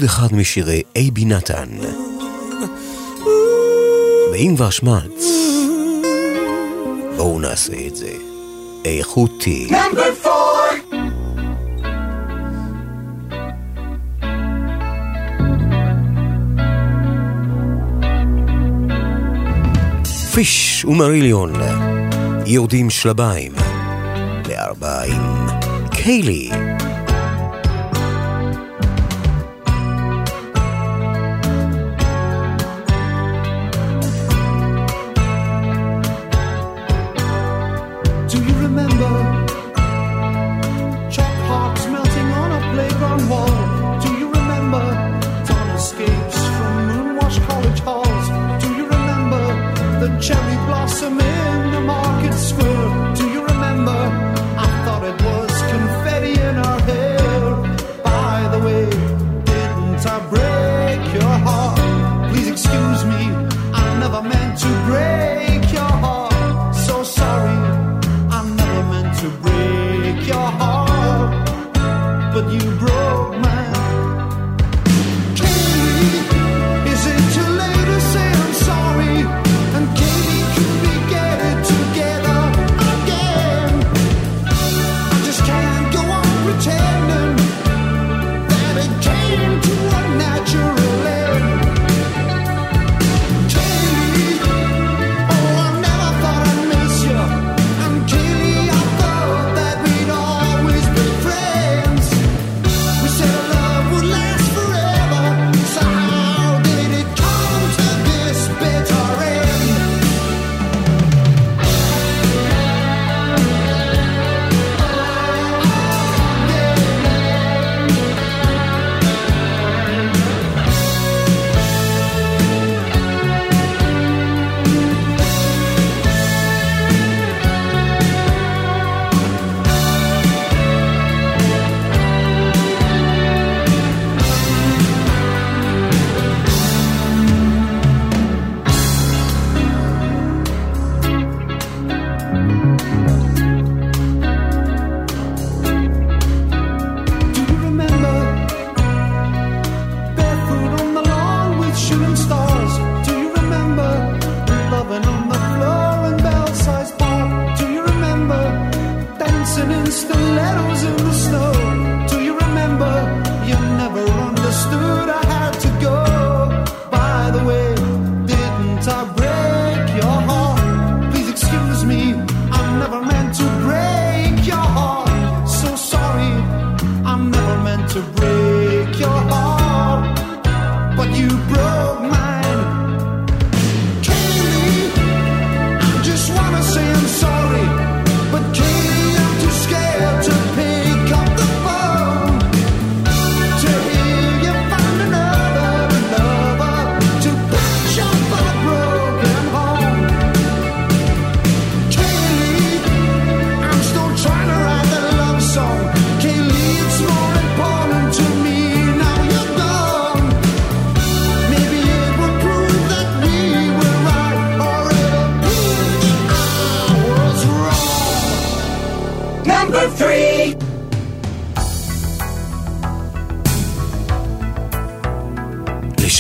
עוד אחד משירי אייבי נתן. ואם כבר שמלץ, בואו נעשה את זה. איכותי. Number four. פיש ומריליון יורדים שלביים לארבע עם קיילי.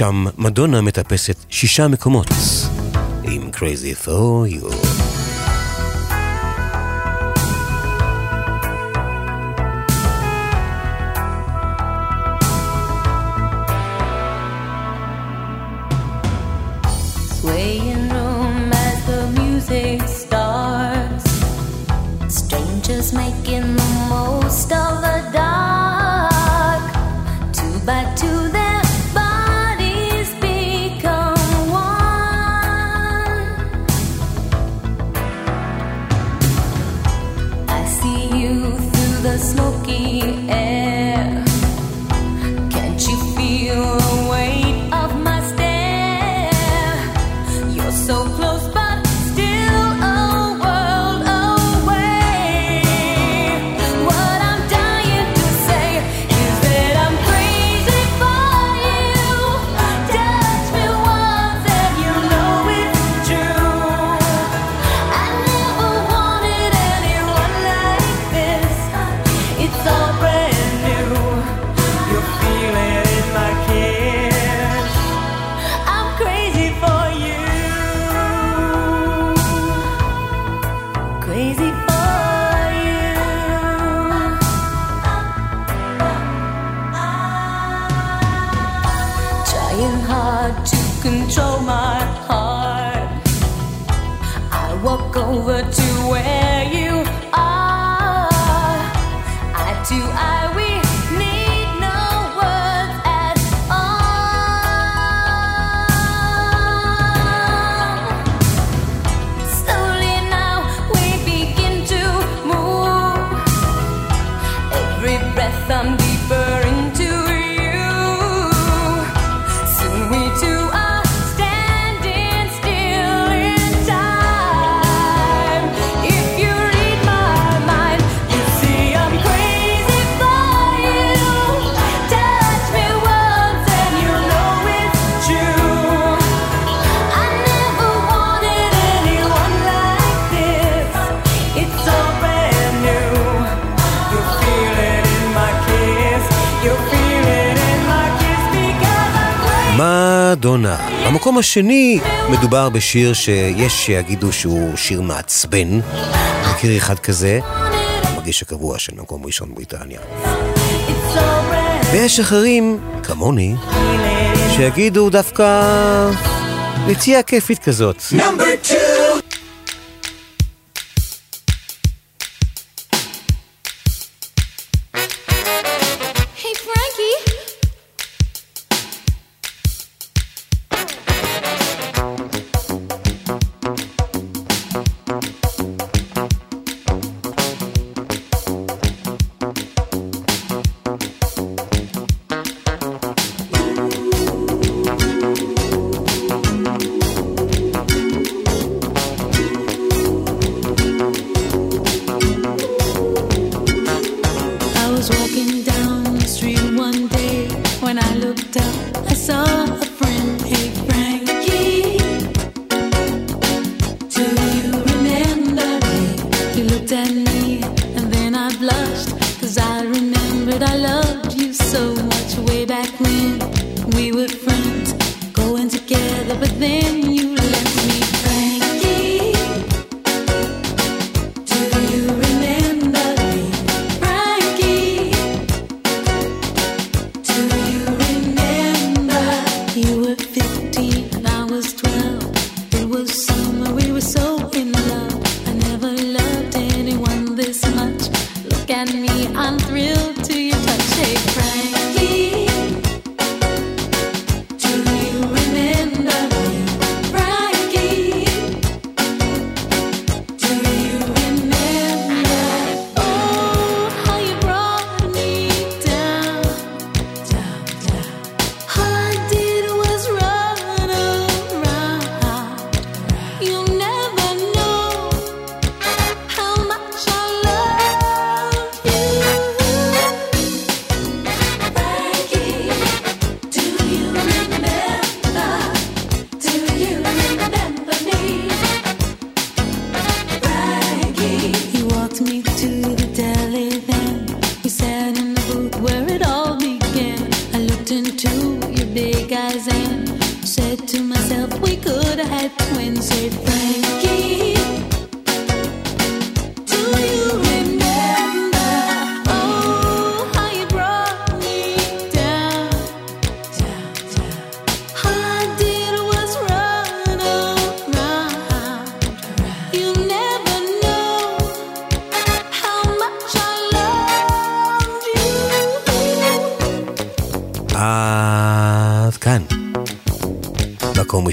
שם מדונה מטפסת שישה מקומות עם Crazy for You. השני, מדובר בשיר שיש שיגידו שהוא שיר מעצבן. מכיר אחד כזה? המגיש הקבוע של מקום ראשון בריטניה. ויש אחרים, כמוני, שיגידו דווקא... נטייה כיפית כזאת. נאמבר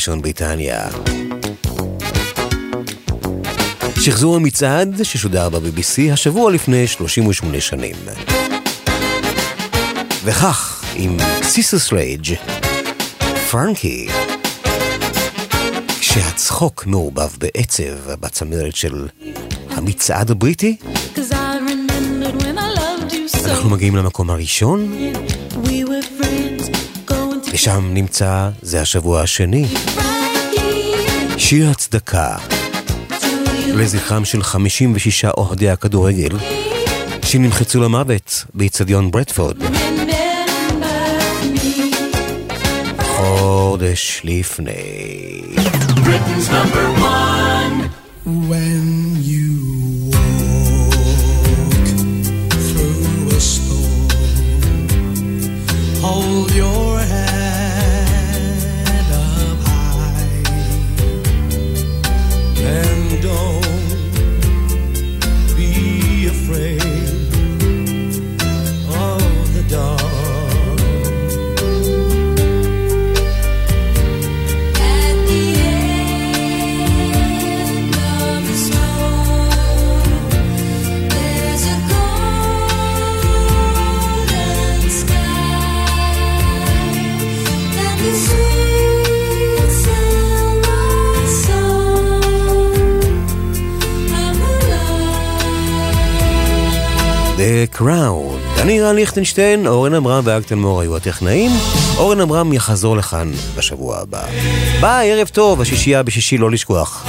ראשון בריטניה. שחזור המצעד ששודר ב-BBC השבוע לפני 38 שנים. וכך, עם סיסר סלייג' פרנקי, כשהצחוק מעורבב בעצב בצמרת של המצעד הבריטי. אנחנו מגיעים למקום הראשון, ושם נמצא, זה השבוע השני, שיר הצדקה לזכרם של 56 אוהדי הכדורגל שנמחצו למוות באיצטדיון ברדפורד חודש לפני. Britain's number one. When you Crown. אני רן ליכטנשטיין, אורן עמרם ואגתן מור היו הטכנאים. אורן עמרם יחזור לכאן בשבוע הבא. ביי, ערב טוב, השישייה בשישי לא לשכוח.